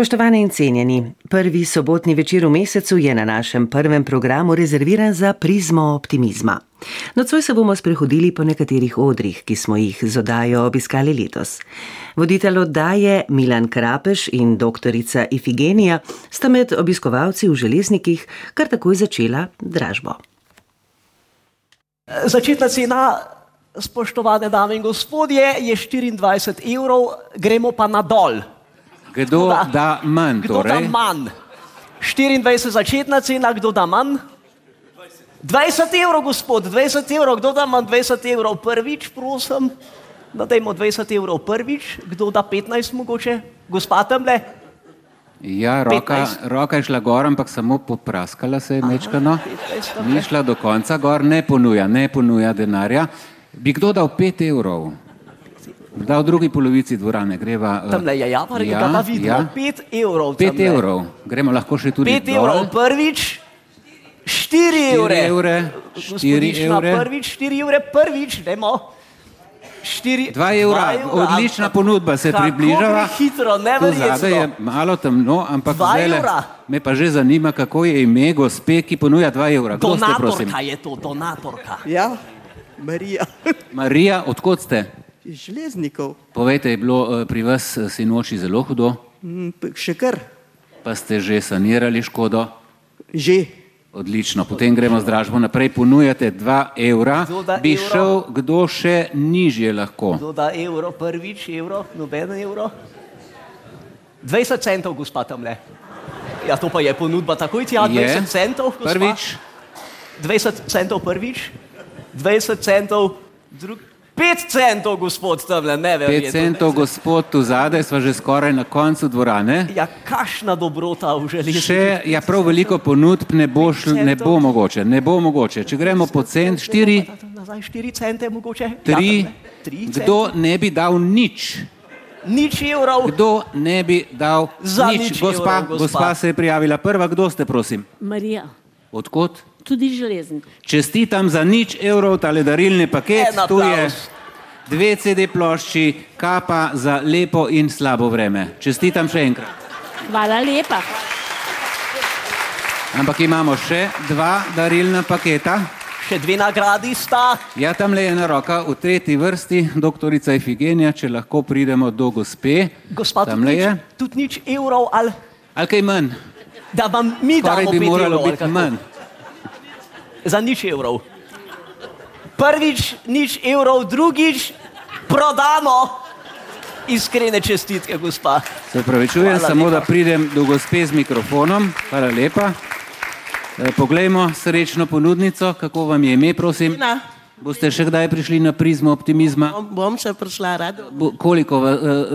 Spoštovane in cenjeni, prvi sobotni večer v mesecu je na našem prvem programu rezerviran za prizmo optimizma. Nocoj se bomo sprehodili po nekaterih odrih, ki smo jih z odajo obiskali letos. Voditelj oddaje Milan Krapeš in doktorica Ifigenija sta med obiskovalci v železnikih kar takoj začela dražbo. Začetna cena, spoštovane dame in gospodje, je 24 evrov, gremo pa na dol. Kdo da, da manj? Kdo Torej? da manj? 24 začetna cena, kdo da manj? 20 evrov, gospod, 20 evrov, kdo da manj 20 evrov prvič, prosim. Da dajmo 20 evrov prvič, kdo da 15 mogoče, gospa tamle. Ja, roka, 15. roka je šla gor, ampak samo popraskala se je mečkano. 15, ok. Ni šla do konca gor, ne ponuja, ne ponuja denarja. Bi kdo dal 5 evrov? Da v drugi polovici dvorane greva. eh, Tamle je ja, pa ja, da vidimo, ja. 5 evrov. 5 tamle. evrov, gremo lahko še tudi 5 dol. evrov prvič, 4 evre. evre, štiri evre. Prvič, 4 evre prvič, dajmo. 4, Dva evra, odlična ponudba, se približava. Hitro, zadaj je malo temno, ampak Dva zdajle evra. me pa že zanima, kako je ime gospe, ki ponuja 2 evra. Kdo ste, prosim? Donatorka je to, donatorka. Ja, Marija, Marija, odkot ste? Železnikov, Povejte, je bilo eh, pri vas eh, sinoči zelo hudo, Mm, še kar, pa ste že sanirali škodo. že. Odlično, potem gremo z dražbo naprej. Ponujate 2 evra. Kdo da Bi evro? šel kdo še nižje lahko? Kdo da evro prvič, evro, noben evro? 20 centov, gospa tamle. Ja, to pa je ponudba takoj tja, 20 Je. centov, gospa. Prvič, 20 centov prvič, 20 centov drug, 5 centov, gospod tamle, ne vem. 5 centov, gospod tu zadaj, sva že skoraj na koncu dvorane. Ja, kašna dobrota v železnici. Še, ja, prav veliko ponudb ne bo, šl, ne bo mogoče, ne bo mogoče. Če gremo po cent, 4, Nazaj 4 cente mogoče. 3, Ja, 3 kdo ne bi dal nič? Nič evrov. Kdo ne bi dal Za nič? nič Gospa, evrov, gospa gospa. se je prijavila prva, kdo ste, prosim? Marija, Odkot? Tudi železnik. Čestitam za nič evrov tale darilni paket. En Tu je dve CD plošči, kapa za lepo in slabo vreme. Čestitam še enkrat. Hvala lepa. Ampak imamo še dva darilna paketa. Še dve nagradi sta. Ja, tam le ena roka v tretji vrsti, doktorica Ifigenija, če lahko pridemo do gospe. Gospa, tam le je. tudi nič evrov, ali Ali kaj manj? da vam mi Skoraj damo bi 5 moralo evrov. biti kako? manj. Za nič evrov. Prvič nič evrov, drugič prodano. Iskrene čestitke, gospa. Se pravičujem, Hvala samo lepa. da pridem do gospe z mikrofonom. Hvala lepa. E, Poglejmo srečno ponudnico, kako vam je ime, prosim. Na, Boste še kdaj prišli na prizmo optimizma? bom, bom še prišla rada. Bo, koliko uh,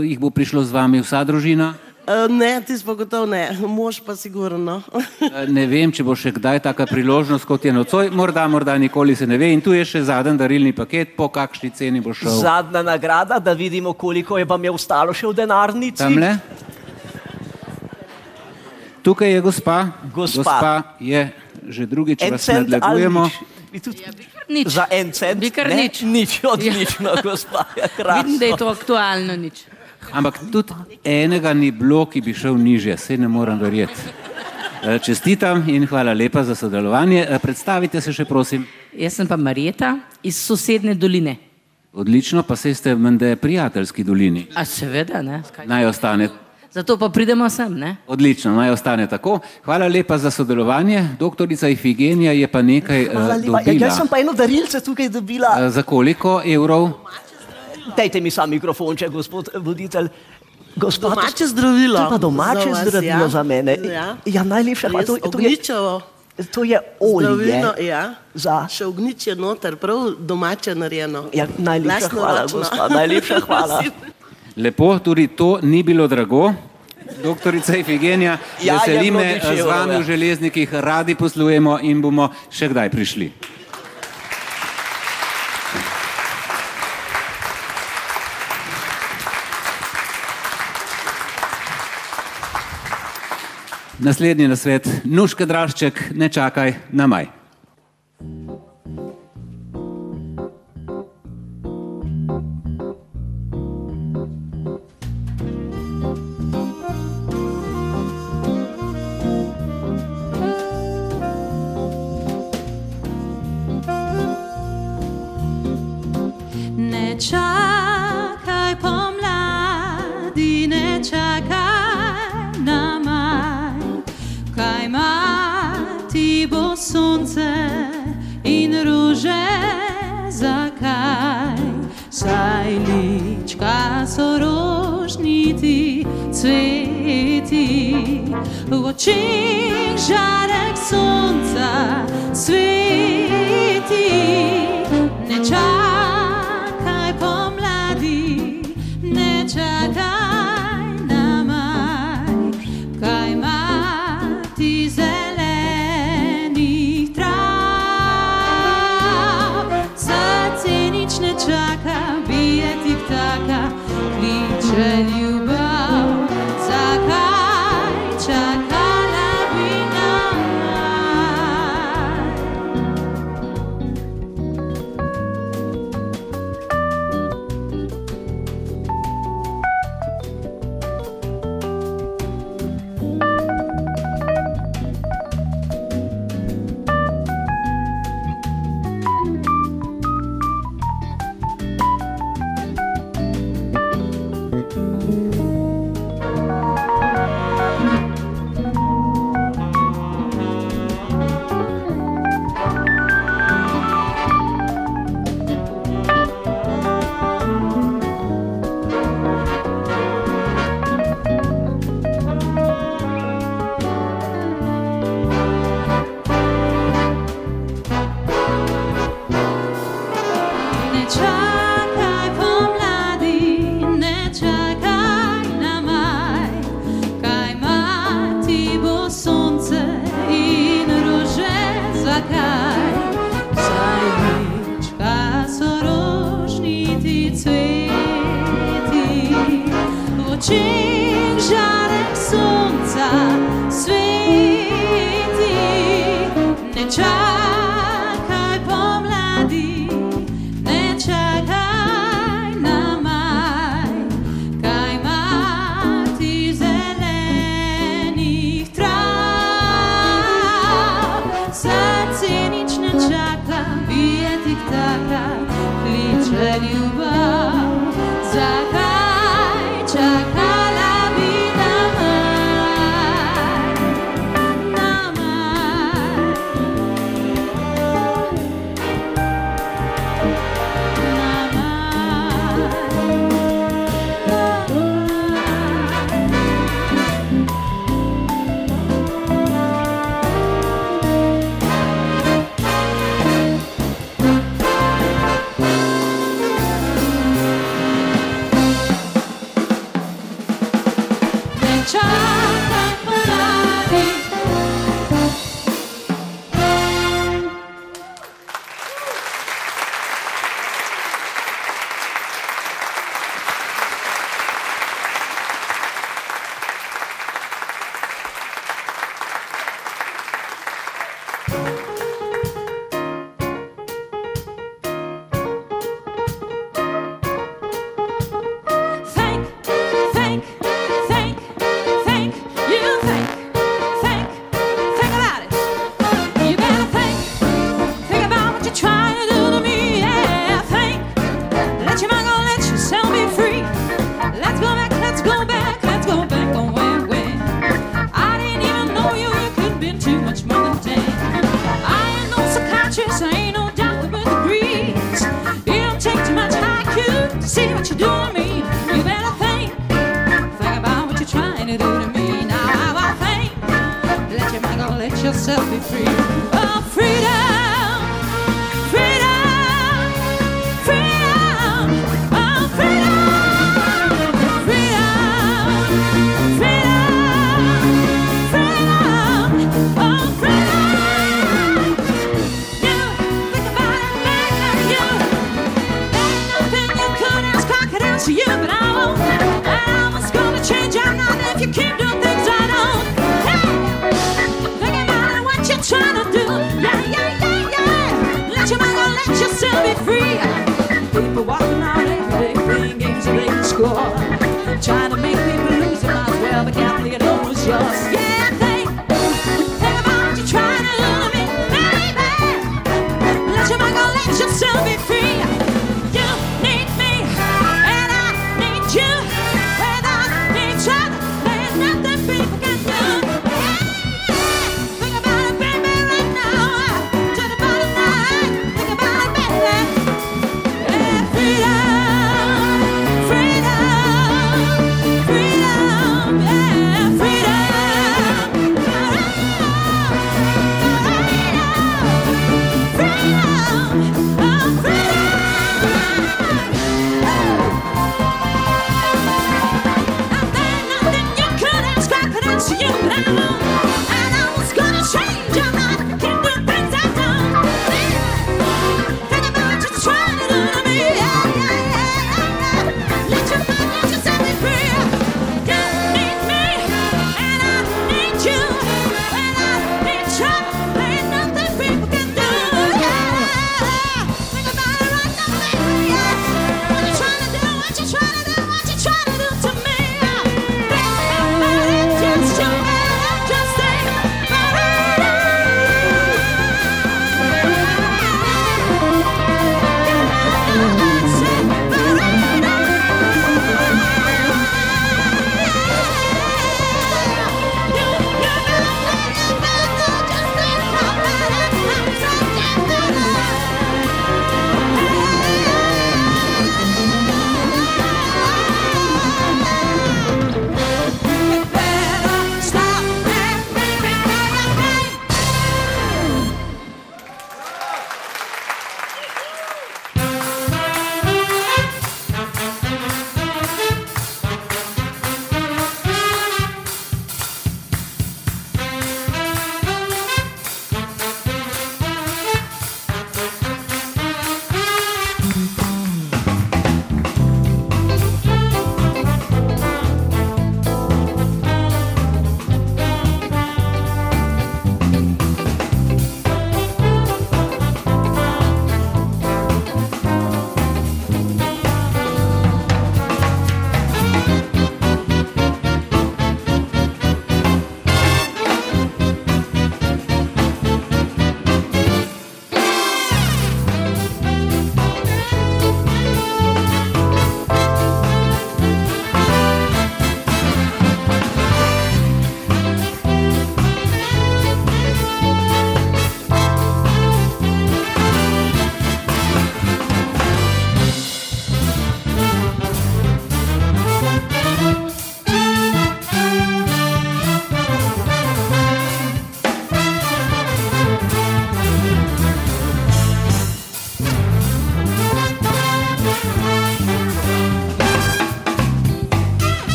jih bo prišlo z vami, vsa družina? Uh, ne, ti smo gotovo ne, mož pa sigurno. E, Ne vem, če bo še kdaj taka priložnost, kot je nocoj, morda, morda nikoli se ne ve. In tu je še zadnji darilni paket, po kakšni ceni bo šel. Zadnja nagrada, da vidimo, koliko je vam je ostalo še v denarnici. Tamle. Tukaj je gospa. Gospa. gospa je že drugič cent ali nadlegujemo. nič? Tudi- Nič. Za en cent? Kar ne? nič. Nič, odlično, gospa. Ja, Vidim, da je to aktualno nič. Ampak tudi enega ni bilo, ki bi šel nižje, se ne morem verjeti. E, Čestitam in hvala lepa za sodelovanje. E, Predstavite se še, prosim. Jaz sem pa Marjeta iz sosednje doline. Odlično, pa se ste mende prijateljski dolini. A seveda, ne? Kaj? Naj ostane. Zato pa pridemo sem, ne? Odlično, naj ostane tako. Hvala lepa za sodelovanje. Doktorica Ifigenija je pa nekaj uh, Hvala lepa. Ja, dobila. jaz sem pa eno darilce tukaj dobila. Uh, za koliko evrov? Dajte mi sam mikrofonček, gospod voditelj. Gospod, Domače zdravilo. To je pa domače Za vas, zdravilo ja. za mene. Ja. Ja, najlepša hvala. Res To, to, je, to je olje. zdravilo, ja. Za, Še ognjič je noter, prav domače narejeno. ja, najlepša hvala, Lastnoročno. gospa. Najlepša hvala. Lepo, tudi to ni bilo drago. Doktorica Ifigenija, Ja, veseli je me, nič z vami ja. v železnikih radi poslujemo in bomo še kdaj prišli. Naslednji nasvet, Nuška Drašček, ne čakaj na maj. Sajlička sorožni ti cveti, v očeh žarek sonca sveti, ne čakaj.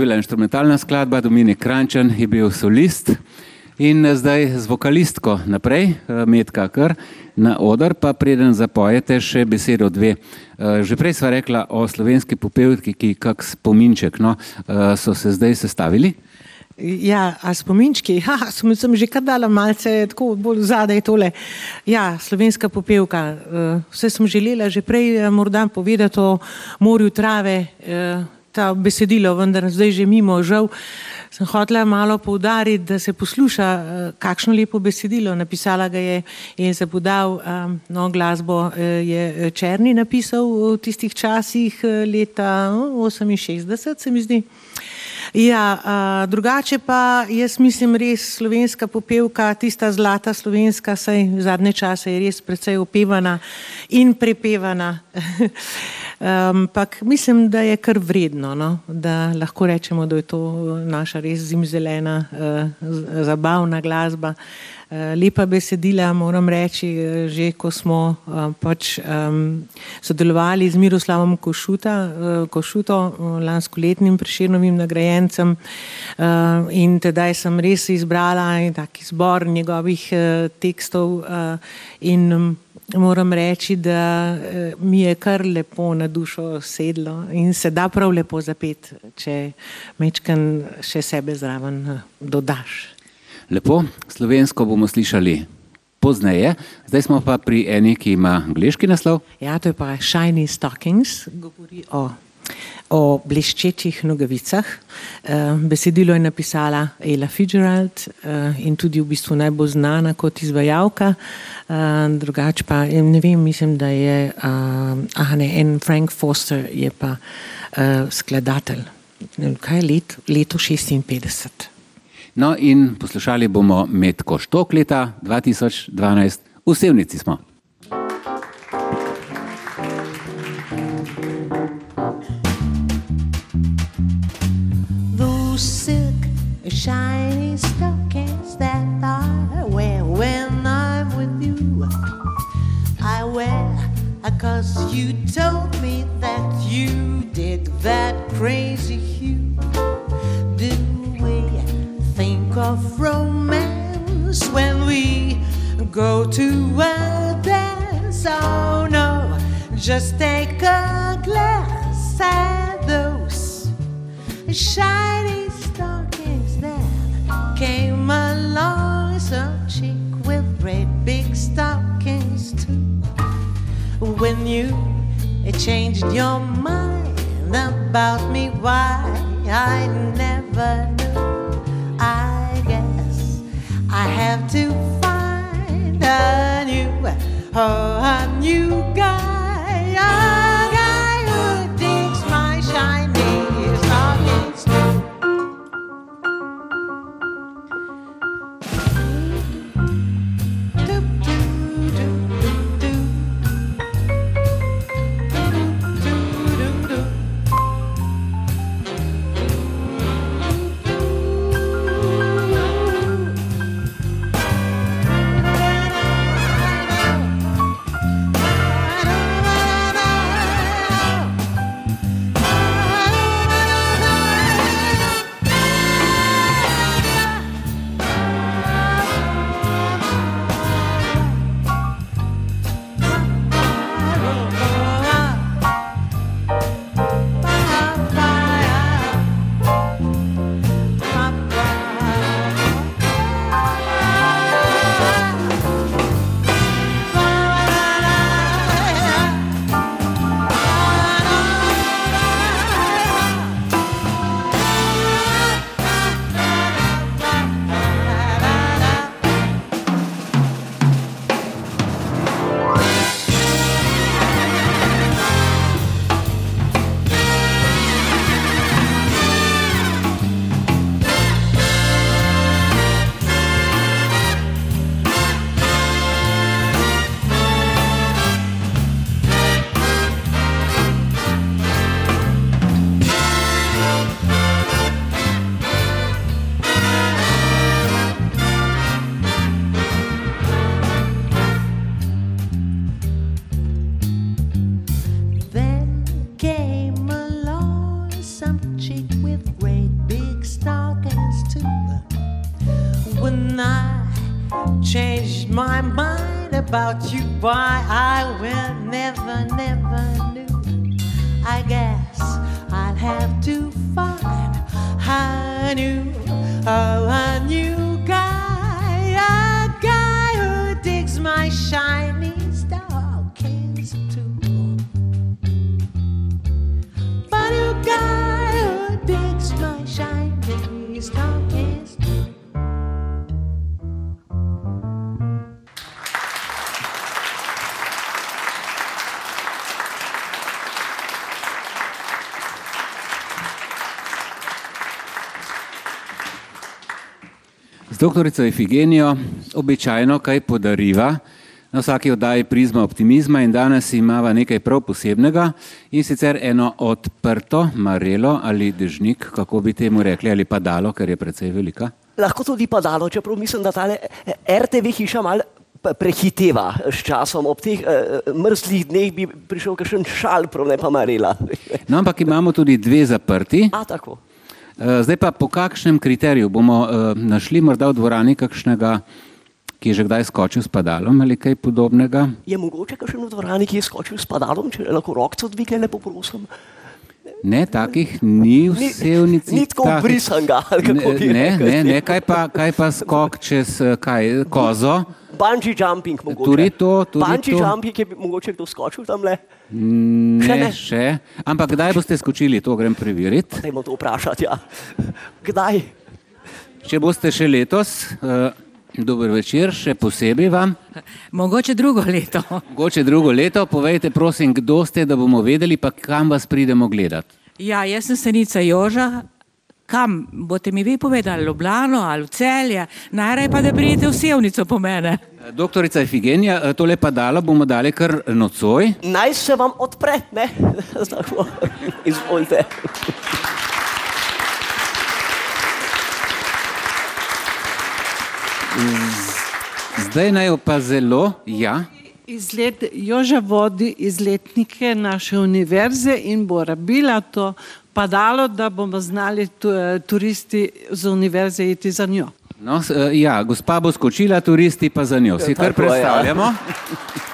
Bila instrumentalna skladba, Dominik Krančan je bil solist. In eh, zdaj z vokalistko naprej, eh, Metka Kr, na oder, pa preden zapojete še besedo dve. Eh, Že prej sva rekla o slovenski popevki, ki kak spominček, no, so se zdaj sestavili. Ja, a spominčki, ha, sem, sem že kar dala malce tako bolj zadaj tole. Ja, slovenska popevka. Vse sem želela že prej morda povedati o morju trave, ta besedilo, vendar zdaj že mimo, žal. Sem hotela malo poudariti, da se posluša, eh, kakšno lepo besedilo. Napisala ga je Elza Budal, eh, no, glasbo eh, je Černi napisal v tistih časih leta oh, 68, se mi zdi. Ja, a, drugače pa jaz mislim res slovenska popevka, tista zlata slovenska, saj zadnje čase je res precej opevana in prepevana. Ampak mislim, da je kar vredno, no? da lahko rečemo, da je to naša res zimzelena, uh, zabavna glasba. Uh, lepa besedila, moram reči, eh, že ko smo uh, pač, sodelovali z Miroslavom Košuta, Košuto, uh, lanskoletnim preširnovim nagrajencem in tedaj sem res izbrala en tak izbor njegovih tekstov in moram reči, da mi je kar lepo na dušo sedlo in se da prav lepo zapet, če mečkan še sebe zraven dodaš. Lepo, slovensko bomo slišali pozneje, zdaj smo pa pri eni, ki ima angliški naslov. Ja, to je pa Shiny Stockings, govori o, o bleščečih nogavicah. Uh, besedilo je napisala Ella Fitzgerald uh, in tudi v bistvu najbolj znana kot izvajalka. Uh, drugač pa eh, ne vem, mislim, da je aha, ne, en Frank Foster je pa skladatelj. Kaj je let? Leto 56. No, in poslušali bomo Metko Štok leta 2012, v Sevnici smo. Those silk shiny stockings that I wear when I'm with you. I wear cause you told me that you did that crazy hue. Of romance when we go to a dance? Oh no, just take a glance at those shiny stockings that came along. Some chick with great big stockings too. When you changed your mind about me, why I never knew. I I have to find a new, oh, a new guy, a guy who digs my shiny stockings doktorico Efigenijo običajno kaj podariva. Na vsaki oddaji prizma optimizma in danes imava nekaj prav posebnega in sicer eno odprto marelo ali dežnik, kako bi temu rekli, ali padalo, ker je precej velika. Lahko tudi padalo, čeprav mislim, da tale eh, RTV hiša mal prehiteva s časom. Ob teh uh, mrzlih dneh bi prišel kakšen šal, prav ne pa marela. No, ampak imamo tudi dve zaprti. A tako. Eh, Zdaj pa po kakšnem kriteriju bomo eh, našli morda v dvorani kakšnega, ki je že kdaj skočil s padalom ali kaj podobnega? Je mogoče kakšen v dvorani, ki je skočil s padalom, če lahko rokco dvigne, lepo prosim? Ne, takih ni v Ni- sevnici. ni tako takih- ubrisanga, ali kako Ne, bi ne, rekel. ne, ne, kaj pa, kaj pa skok čez eh, kaj, kozo? Bungee jumping mogoče. Tudi to, tudi Bungee to. jumping je bi mogoče kdo skočil tam le. Še Ne, ne. še. Ampak kdaj boste skočili, to grem preveriti. Dajmo to vprašati, ja. Kdaj? Če boste še letos, eh, dober večer, še posebej vam. Mogoče drugo leto. Mogoče drugo leto, povejte prosim, kdo ste, da bomo vedeli, pa kam vas pridemo gledati. Ja, jaz sem stanica Joža. Kam boste mi vi povedali, Ljubljano ali celje, najraje pa da pridete v Sevnico po mene. Eh, Doktorica Efigenija, eh, tole padalo bomo dali kar nocoj. Naj se vam odpre, ne? Tako, izvolite. Zdaj naj pa zelo, ja. Izlet, Joža vodi izletnike naše univerze in bo rabila to padalo, da bomo znali tu, eh, turisti z univerze iti za njo. No, eh, ja, gospa bo skočila, turisti pa za njo. Si kar Tako, ja. predstavljamo.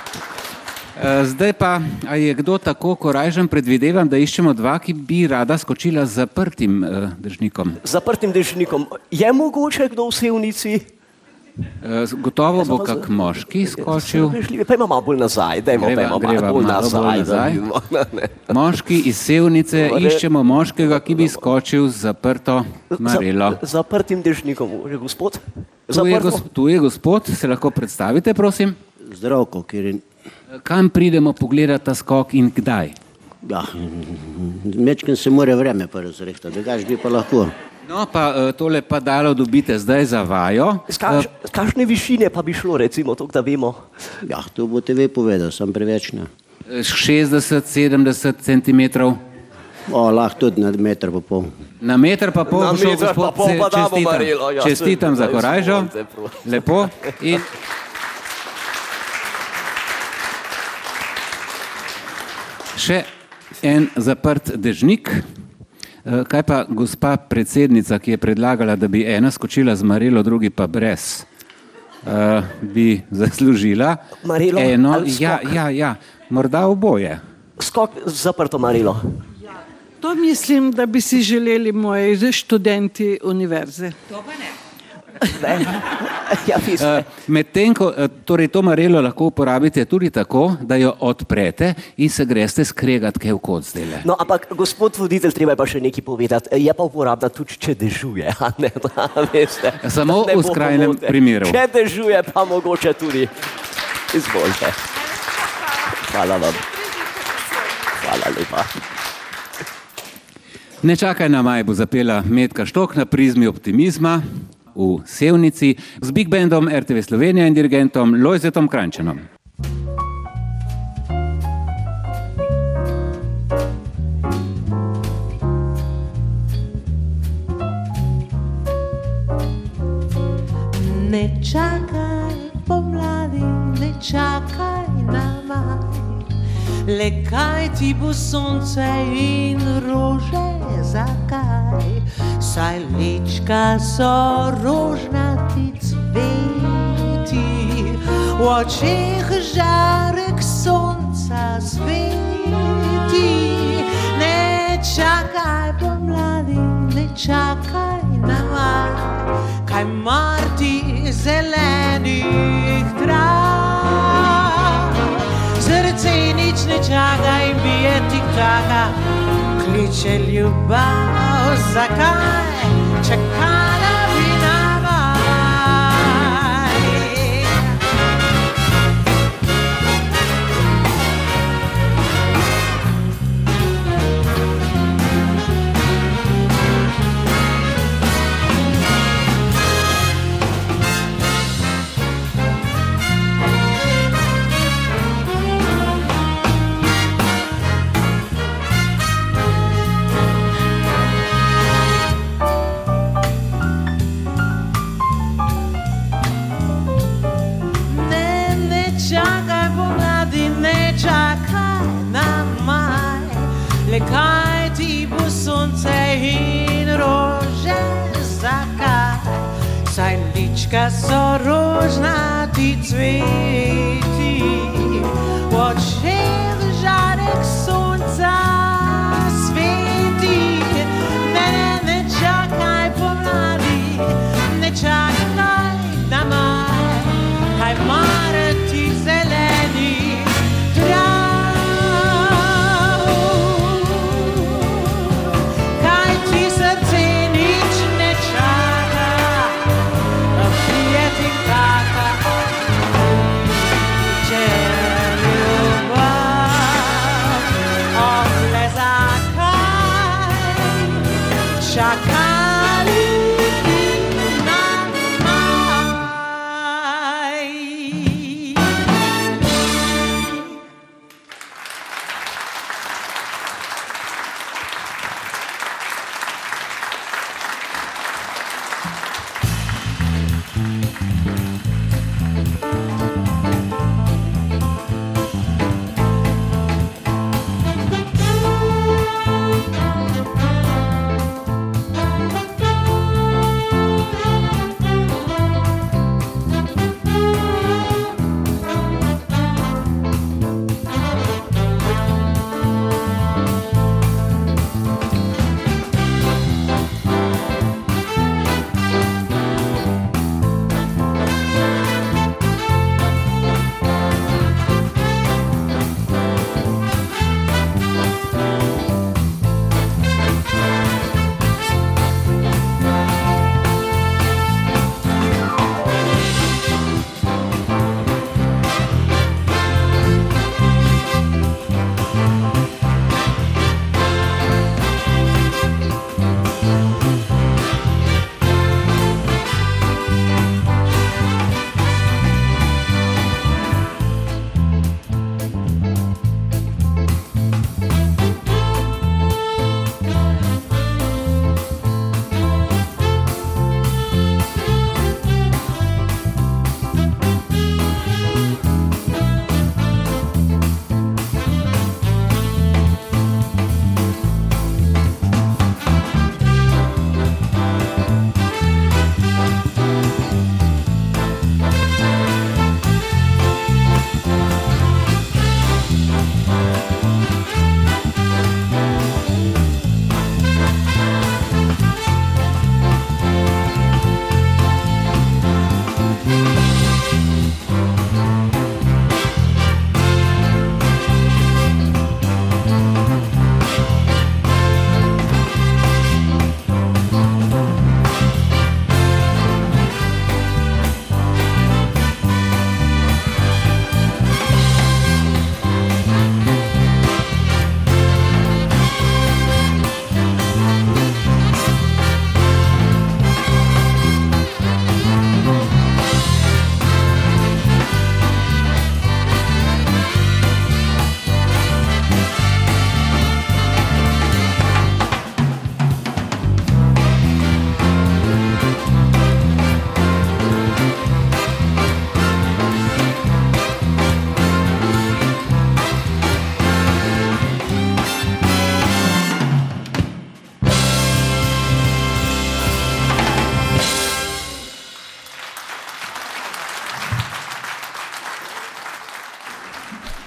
Eh, Zdaj pa, a je kdo tako korajžen, predvidevam, da iščemo dva, ki bi rada skočila z zaprtim eh, držnikom. Zaprtim dežnikom. Je mogoče kdo v sevnici? Eh, Gotovo bo kak moški skočil. Pa imamo malo bolj nazaj, dajmo, Greva- dajmo greva malo bolj malo bolj nazaj. da nazaj. Moški iz Sevnice, Dobre. iščemo moškega, ki bi skočil z zaprto marelo. Za, zaprtim dežnikom, že gospod? Tu je, gos, tu je gospod, se lahko predstavite, prosim. Zdravko, ker je Kam pridemo pogledati ta skok in kdaj? ja, mečken se mora vreme pa razrehtati, drugač bi pa lahko. No, pa eh, tole padalo dobite zdaj za vajo. Z kaš, Eh, z kakšne višine pa bi šlo, recimo, to, da vemo? Ja, to boste vi povedali, sem preveč ne. eh, 60-70 cm. O, lahko tudi na meter pa pol. Na meter pa pol, Na šel meter pa gospod, pol se- pa damo čestitam, marelo, ja, čestitam za korajžo. Lepo. In še en zaprt dežnik. Eh, Kaj pa gospa predsednica, ki je predlagala, da bi ena skočila z marelo, drugi pa brez, eh, bi zaslužila Marelo eno? Ja, ja, ja, morda oboje. Skok z zaprto marilo. To mislim, da bi si želeli moji študenti univerze. Ne? Ja. Eh, Medtem ko eh, torej to marelo lahko uporabite tudi tako, da jo odprete in se greste skregati kaj v kot zdaj. No, ampak gospod voditelj, treba je pa še nekaj povedati. Je pa uporabna tudi, če dežuje. Ne, da, veste, Samo Da ne v skrajnem pomote. primeru. Če dežuje, pa mogoče tudi. Izvolite. Hvala vam. Hvala lepa. Ne čakaj na maj, bo zapela Metka Štok na prizmi optimizma v Sevnici z Big Bandom RTV Slovenija in dirigentom Lojzetom Krančanom. Ne čakaj pomladi, ne čakaj na maj. Le kaj ti bo sonce in rože, zakaj? Saj lička so rožnati cveti, v očeh žarek sonca sveti. Ne čakaj pomladi, ne čakaj na mar, kaj marti zelenih trav. Ne čaka in bije tik taka, kliče ljubav, zakaj? Čakala Книжка со рожнати цвет.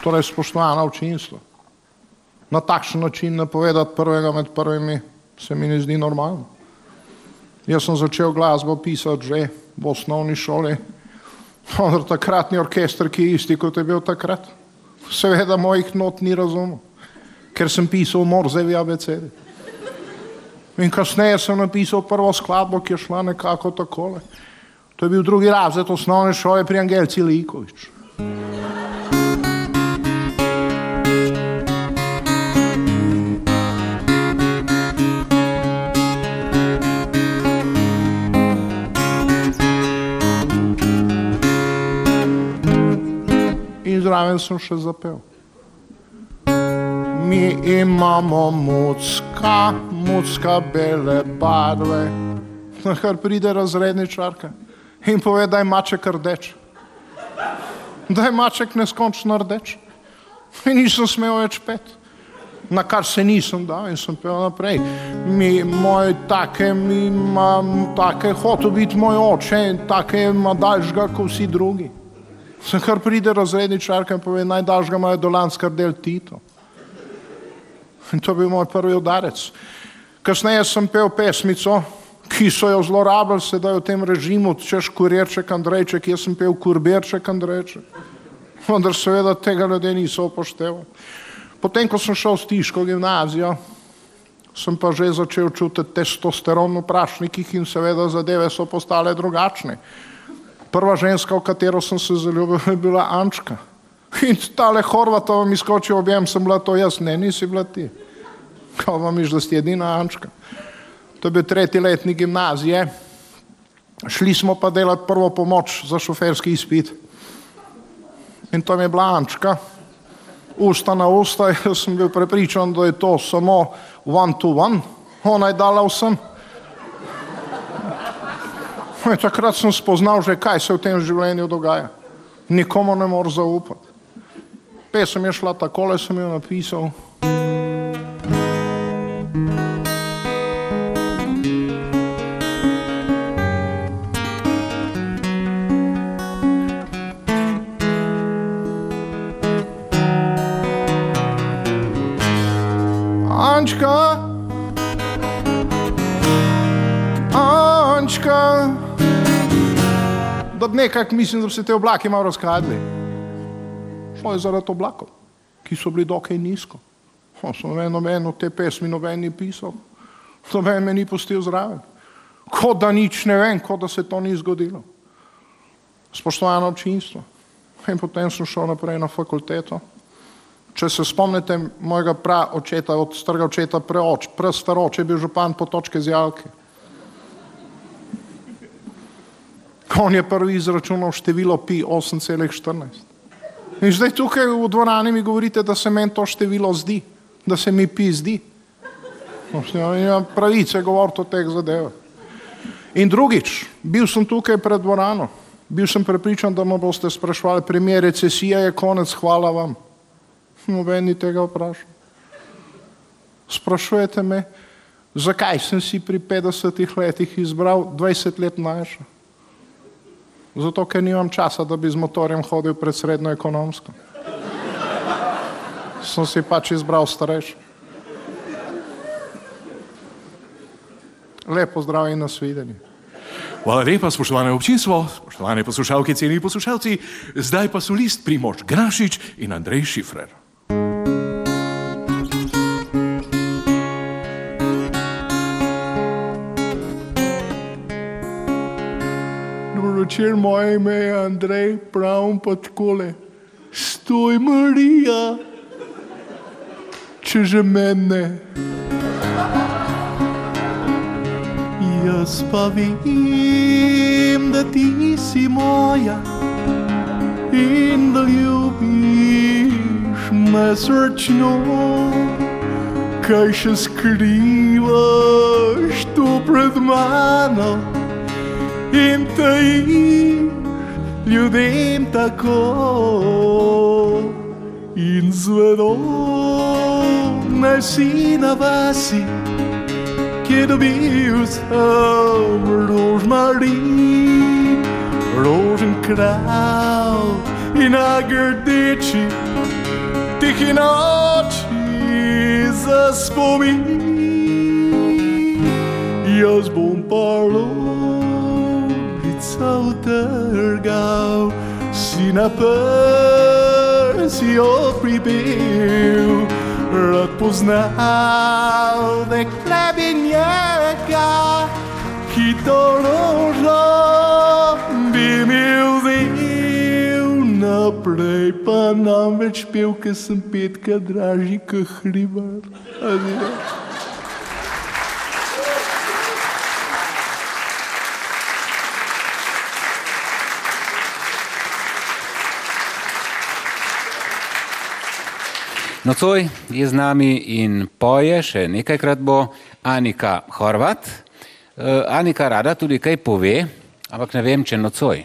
Torej, spoštovano občinstvo, na takšen način napovedati prvega med prvimi se mi ne zdi normalno. Jaz sem začel glasbo pisati že v osnovni šoli, vendar takratni orkester, ki je isti kot je bil takrat, seveda mojih not ni razumel, ker sem pisal Morzevi abecedi. In kasneje sem napisal prvo skladbo, ki je šla nekako takole. To je bil drugi razred osnovne šole pri Angelci Likovič. In zraven sem še zapel. Mi imamo mucka, mucka bele barve. Na kar pride razredničarka in pove, da je maček rdeč. Da je maček neskončno rdeč. In nisem smel več pet. Na kar se nisem dal in sem pel naprej. Mi, moj take, mi imam take, hotel biti moj oče in take ima daljšega kot vsi drugi. Sem kar pride razredničarka in pove, najdaljšega ima dolanska del Tito. In to je bil moj prvi udarec. Kasneje sem pel pesmico, ki so jo zlorabljali sedaj v tem režimu, češ kurirček Andrejček, jaz sem pel kurbirček Andrejček. Vendar seveda tega ljudje niso upoštevali. Potem, ko sem šel v Stiško gimnazijo, sem pa že začel čutiti testosteron v prašnikih in seveda zadeve so postale drugačne. Prva ženska, v katero sem se zaljubil, je bila Ančka. In tale Horvatova mi skoči v objem, sem bila to jaz, ne, nisi bila ti. Kao vam miš, da si edina Ančka. To je bil tretji letnik gimnazije. Šli smo pa delati prvo pomoč za šoferski izpit. In to mi je bila Ančka, usta na usta, jaz sem bil prepričan, da je to samo one to one, ona je dala vsem. In takrat sem spoznal že, kaj se v tem življenju dogaja. Nikomu ne moreš zaupati. Pesem je šla takole, sem jo napisal. Ančka, Ančka, da nekako mislim, da bi se te oblaki malo razkadli. Šlo je zaradi oblakov, ki so bili dokaj nizko. O, so noben v te pesmi noben ni pisal, noben me ni pustil zraven. Kot da nič ne vem, kot da se to ni zgodilo. Spoštovano občinstvo. In potem sem šel naprej na fakulteto. Če se spomnite mojega praočeta, od starega očeta preoč, prastaroč je bil župan potočke zjalke. On je prvi izračunal število pi 8,14. In zdaj tukaj v dvorani mi govorite, da se meni to število zdi, da se mi pi zdi. No, imam pravice govoriti o teh zadevah. In drugič, bil sem tukaj pred dvorano, bil sem prepričan, da me boste sprašvali, premijer recesija je konec, hvala vam. Noben ni tega vprašal. Sprašujete me, zakaj sem si pri 50 letih izbral 20 let mlajša? Zato, ker nimam časa, da bi z motorjem hodil pred srednjo ekonomsko. Sem si pač izbral starejši. Lepo zdrav in nasvidenje. Hvala lepa, spoštovane občinstvo, spoštovane poslušalke, ceni poslušalci. Zdaj pa so list Primož Grašič in Andrej Šifrer. Večer, moje ime je Andrej, pravim pa takole. Stoj, Marija, če že mene. Jaz pa vem, da ti si moja in da ljubiš me srčno. Kaj še skrivaš tu pred mano ljudem tako in zvedo naj si na vasi ki je dobil sam rožmarin, rožen krav in na grdeči tihi noči za spomin. Jaz bom pa ložica utrgal, si na prsi jo pripel, rad poznal dekle bi njega, ki to rožo bi mi vzel naprej, pa nam več pel, ker sem petka dražji, kot hribar. Adijo. Nocoj je z nami in poje, še nekajkrat bo Anika Horvat. Eh, Anika rada tudi kaj pove, ampak ne vem, če nocoj.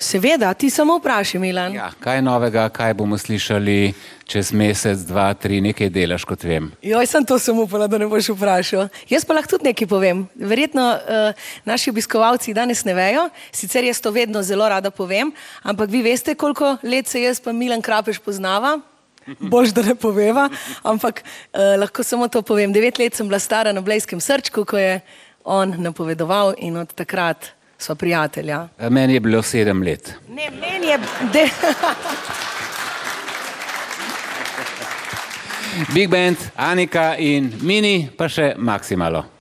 Seveda, ti samo vprašaj, Milan. Ja, kaj novega, kaj bomo slišali čez mesec, dva, tri, nekaj delaš, kot vem. Joj, sem to samo upala, da ne boš vprašal. Jaz pa lahko tudi nekaj povem. Verjetno uh, naši obiskovalci danes ne vejo, sicer jaz to vedno zelo rada povem, ampak vi veste, koliko let se jaz pa Milan Krapeš poznava. Bož, da ne poveva, ampak uh, lahko samo to povem. Devet let sem bila stara na Blejskem srčku, ko je on napovedoval in od takrat sva prijatelja. Eh, Meni je bilo sedem let. Ne, meni je. De... Big Band, Anika in Mini, pa še Maksimalo.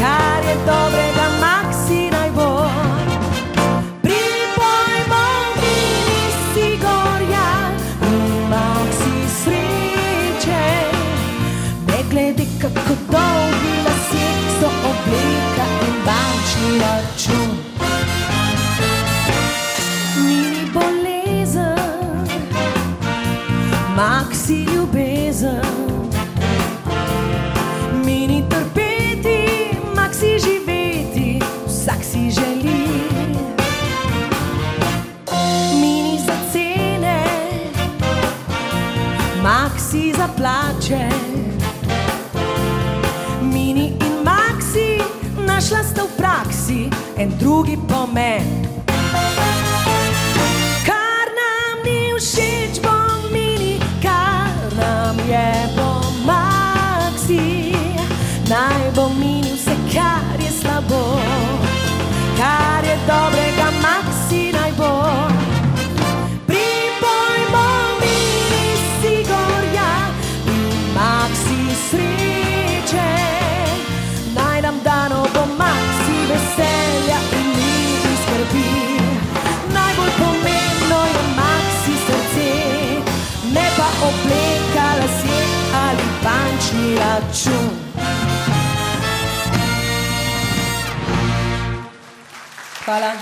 Kar je en drugi pomen. Kar chung. Ba Lan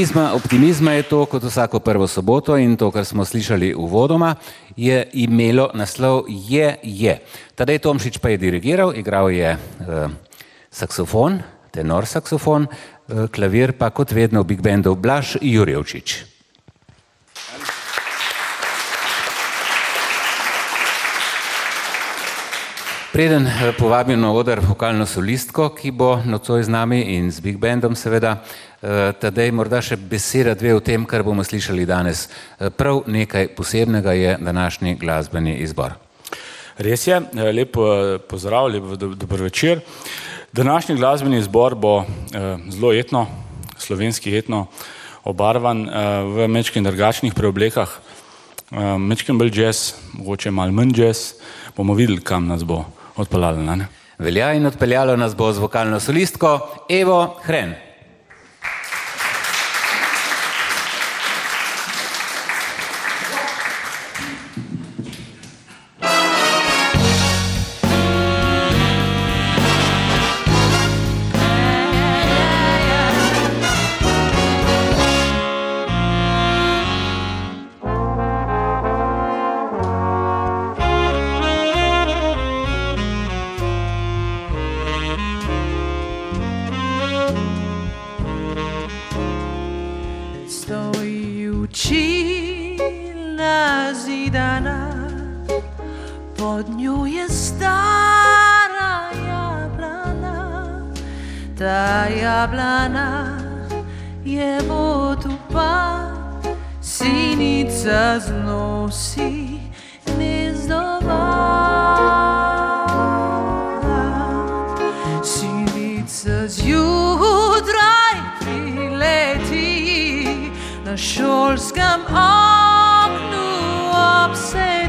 Prizma optimizma je to, kot vsako prvo soboto in to, kar smo slišali uvodoma, je imelo naslov Je, je. Tadej Tomšič pa je dirigiral, igral je uh, saksofon, tenor saksofon, uh, klavir pa kot vedno v Big Bandu Blaž Jurjevčič. Preden eh, povabim na oder vokalno solistko, ki bo nocoj z nami in z Big Bandom seveda, eh, tadej morda še beseda dve o tem, kar bomo slišali danes. Eh, Prav nekaj posebnega je današnji glasbeni izbor. Res je, lep pozdrav, lep do- dober večer. Današnji glasbeni izbor bo eh, zelo etno, slovenski etno, obarvan eh, v mečkim drugačnih preoblekah, eh, mečkim bolj jazz, mogoče malo manj jazz, bomo videli, kam nas bo odpeljalo. Velja in odpeljalo nas bo z vokalno solistko Evo Hren. Stara jablana, ta jablana je vodupa, sinica znosi gnezdova. Sinica zjutraj prileti, na šolskem oknu obsedi,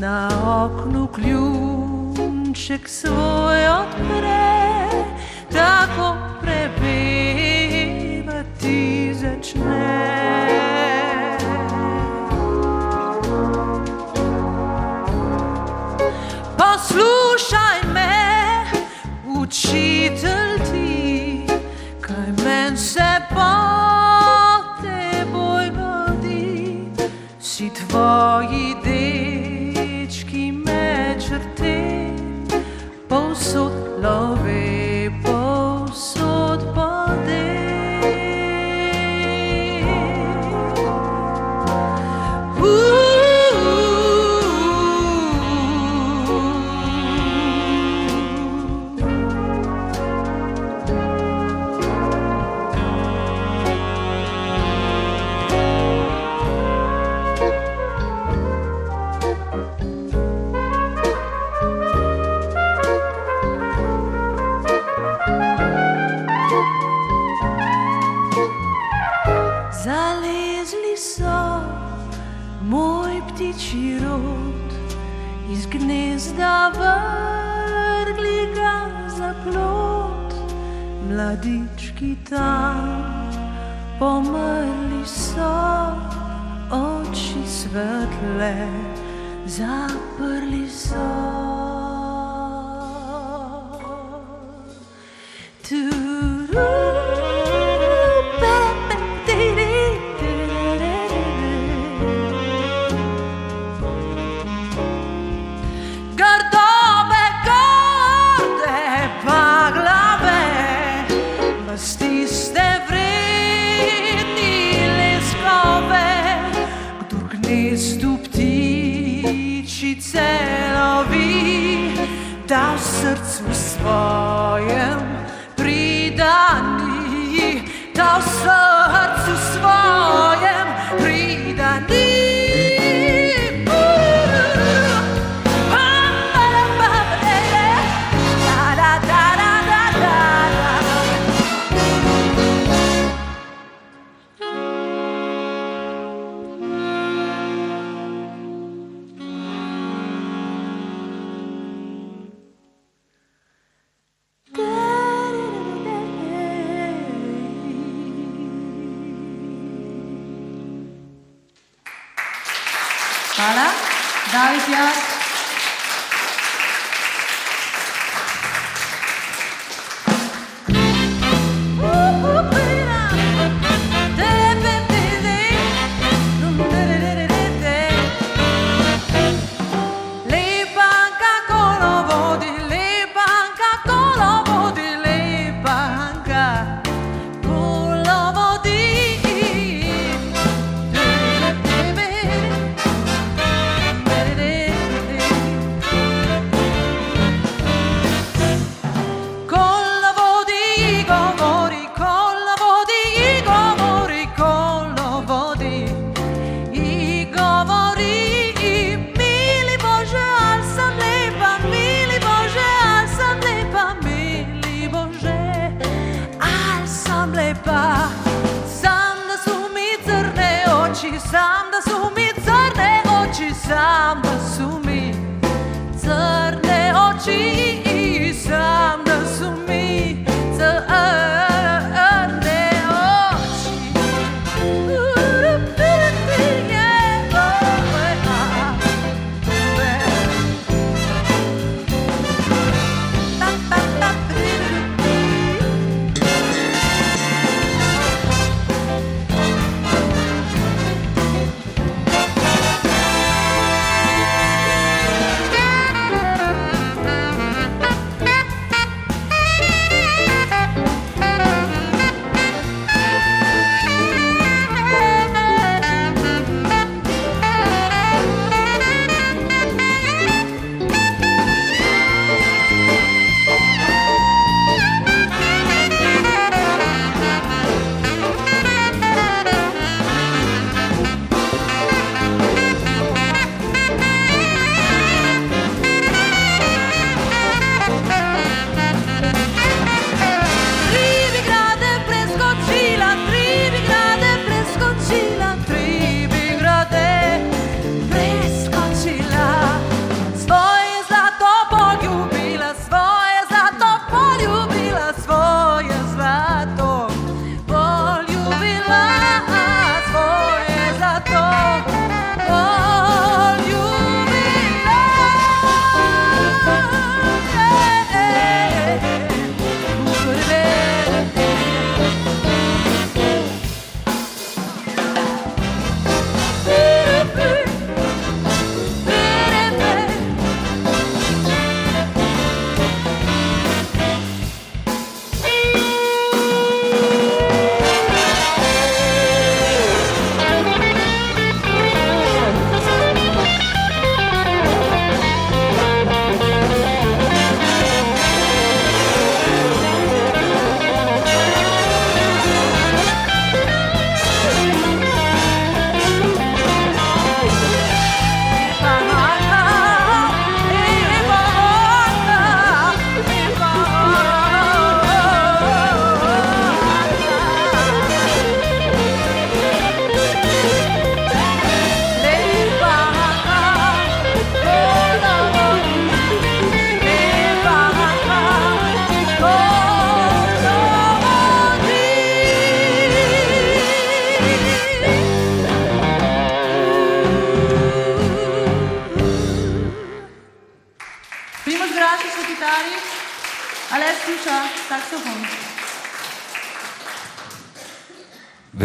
na oknu ključek svoj odpre, tako prepevati začne. Mladički tam pomrli so, oči svetle zaprli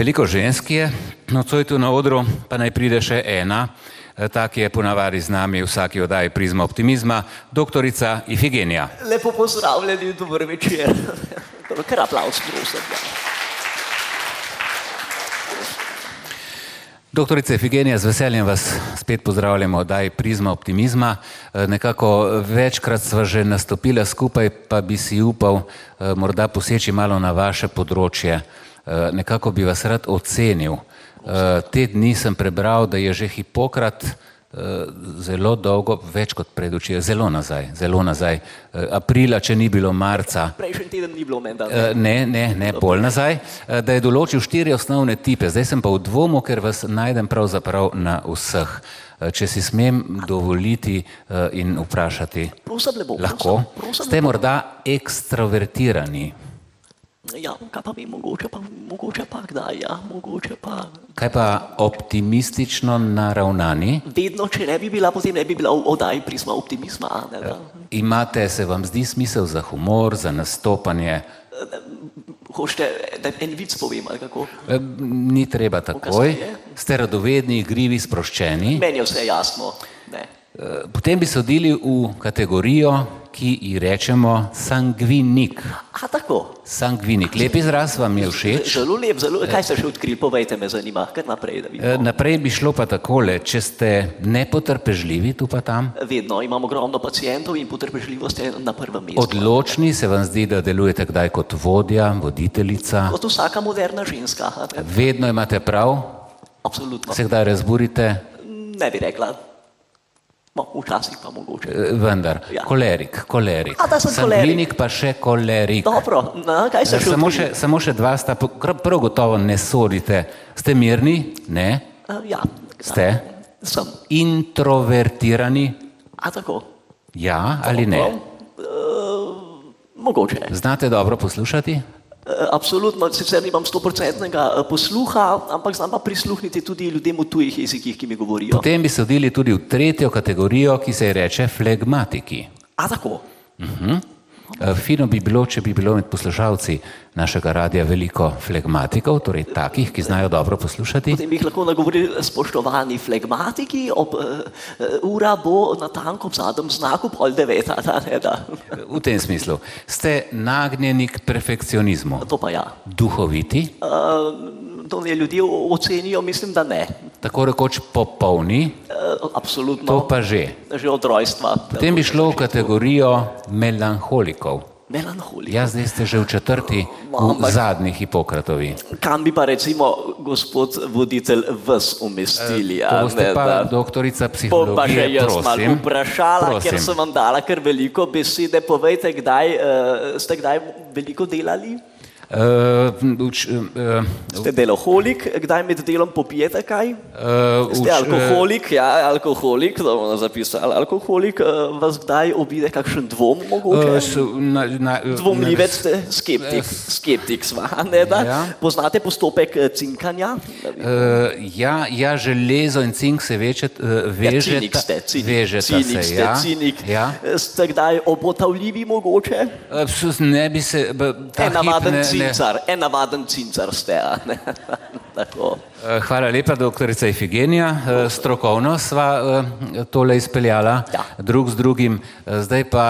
Veliko žensk je nocoj tu na odru, pa naj pride še ena. Eh, Ta, ki je ponavadi z nami v vsaki oddaji Prizma optimizma, doktorica Ifigenija. Lepo pozdravljeni, dober večer. Kar aplaus, prosim. Doktorica Ifigenija, z veseljem vas spet pozdravljamo v oddaji Prizma optimizma. Eh, Nekako večkrat sva že nastopila skupaj, pa bi si upal eh, morda poseči malo na vaše področje. Eh, Nekako bi vas rad ocenil. Eh, Te dni sem prebral, da je že Hipokrat eh, zelo dolgo, več kot predučil, zelo nazaj, zelo nazaj, aprila, če ni bilo marca, Prejšnji teden ni bilo menda. Ne, ne, ne, pol nazaj, da je določil štiri osnovne tipe. Zdaj sem pa v dvomu, ker vas najdem pravzaprav na vseh. Eh, Če si smem dovoliti in vprašati, Prosim, lepo. lahko, prosim, prosim, ste morda ekstravertirani. Ja, kaj pa vem, mogoče pa, mogoče pa kdaj, ja, mogoče pa. Kaj pa optimistično naravnani? Vedno, če ne bi bila, potem ne bi bila v oddaji prisma optimizma. Ne, da. Imate, se vam zdi smisel za humor, za nastopanje? Hočete, da en vic povem, ali kako? Eh, Ni treba takoj, ste radovedni, igrivi, sproščeni. Meni je vse jasno. Ne. Eh, Potem bi sodili v kategorijo, ki ji rečemo sangvinik. A tako. Sangvinik, lep izraz vam je všeč. Zelo lep, zelo. Kaj ste še odkrili, povejte me, zanima. Kar naprej, da vidim. Eh, Naprej bi šlo pa takole, če ste nepotrpežljivi tu pa tam, Vedno imam ogromno pacijentov in potrpežljivost je na prvem mestu. odločni, se vam zdi, da delujete kdaj kot vodja, voditeljica, Kot vsaka moderna ženska. vedno imate prav, Absolutno. se kdaj razburite, Ne bi rekla. No, včasih pa mogoče. Eh, vendar, Ja. kolerik, kolerik. A. Sangvinik pa še kolerik. Dobro, no, kaj ste Eh, še Samo še, samo še dva sta, prav gotovo ne sodite. Ste mirni? Ne. Uh, ja, Ste sem. introvertirani? A tako? Ja ali ne? Uh, mogoče. Znate dobro poslušati? Uh, absolutno, sicer nimam stoprocentnega uh, posluha, ampak znam pa prisluhniti tudi ljudem v tujih jezikih, ki mi govorijo. Potem bi sodili tudi v tretjo kategorijo, ki se ji reče flegmatiki. A tako? Mhm. Eh, Fino bi bilo, če bi bilo med poslušalci našega radia veliko flegmatikov, torej takih, ki znajo dobro poslušati. Potem bi jih lahko nagovorili spoštovani flegmatiki, ob, uh, ura bo na tanko v zadnjem znaku pol deveta. Da, ne, da. V tem smislu. Ste nagnjeni k perfekcionizmu. To pa ja. Duhoviti, Uh, to ne ljudje ocenijo, mislim, da ne. tako rekoč popolni, Uh, absolutno. to pa že. Že od rojstva. Potem bi šlo v kategorijo melanholikov. Ja, zdaj ste že v četrti, v zadnji Hipokratovi. Kam bi pa recimo gospod voditelj vas umestili? To a boste ne, pa da- doktorica Bom pa že jaz malo prosim. vprašala, ker Prosim. sem vam dala kar veliko besede. Povejte, kdaj uh, ste kdaj veliko delali? Uh, uč, uh, Ste deloholik, kdaj med delom popijete kaj? uh, Ste alkoholik, ja, alkoholik, da bomo zapisali. Alkoholik, uh, vas kdaj obide kakšen dvom mogoče? Uh, so, na, na, Dvomljivec ste, skeptik, skeptik sva, ne da? Ja. Poznate postopek cinkanja? Uh, ja, ja, železo in cink se veže, uh, Ja, vežeta, cinik ste, cinik, vežeta cinik se. ste, ja. cinik. Ja. Eh, Ste kdaj obotavljivi mogoče? Uh, ne bi se. ta hip ne- cincar, en navaden cincar ste. Eh, Hvala lepa, doktorica Ifigenija. Eh, Strokovno sva eh, tole izpeljala, Ja. drug z drugim. Zdaj pa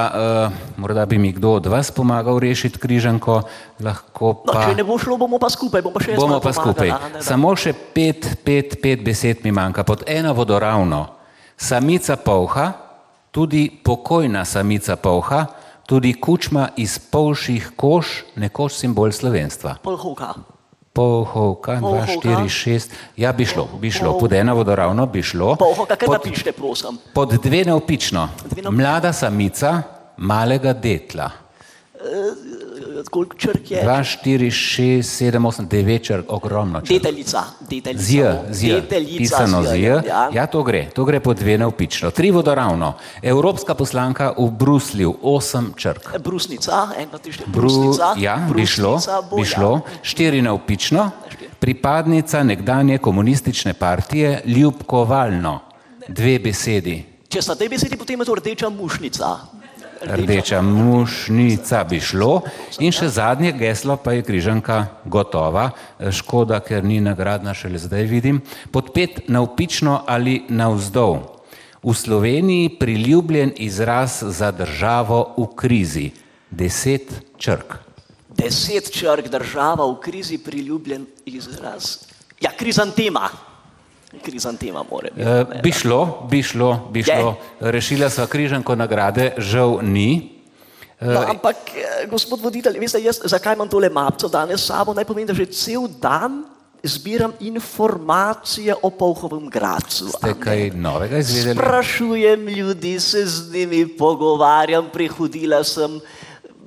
morda bi mi kdo od vas pomagal rešiti križanko, lahko No, pa. če ne bo šlo, bomo pa skupaj. Bomo, pa še Bomo pa skupaj. pomagala, a ne, da. Samo še pet, pet, pet besed mi manjka. Pod eno vodoravno. Samica polha, tudi pokojna samica polha, tudi kučma iz polših kož, nekoč simbol slovenstva. Polhovka. Polhovka, 2, Polhovka. 4, 6, ja bi šlo, bi šlo, pod eno vodoravno bi šlo. Polhovka, kaj Pod, napišete, prosim? pod dve neopično, mlada samica malega detla. Eh, Koliko črk je? 2, 4, 6, 7, 8, 9 črk, ogromno črk. Deteljica. deteljica. Zj, zj, Deteljica, pisano zj, z, Ja. ja, to gre, to gre pod dve neopično. Tri vodoravno, evropska poslanka v Bruslju, osem črk. Brusnica, tri, štiri. Bru, Brusnica. ja, bi šlo, Brusnica bo, bi šlo, štiri neopično, pripadnica nekdanje komunistične partije, ljubkovalno, dve besedi. Ja. Če sta te besedi, potem je to rdeča mušnica. Rdeča mušnica bi šlo in še zadnje geslo pa je križanka gotova. Škoda, ker ni nagradna, šele zdaj vidim. Pod pet navpično ali navzdol. V Sloveniji priljubljen izraz za državo v krizi. Deset črk. Deset črk država v krizi, priljubljen izraz. Ja, krizantema. Krizantema mora biti. E, bi šlo, bi šlo, bi Je. šlo. Rešila sva križanko nagrade, žal ni. E, No, ampak, eh, gospod voditelj, veste, jaz, zakaj imam tole mapco danes s sabo? Naj povem, da že cel dan zbiram informacije o Polhovem gradcu. Ste kaj novega izvedeli? Sprašujem ljudi, se z njimi pogovarjam, prihodila sem,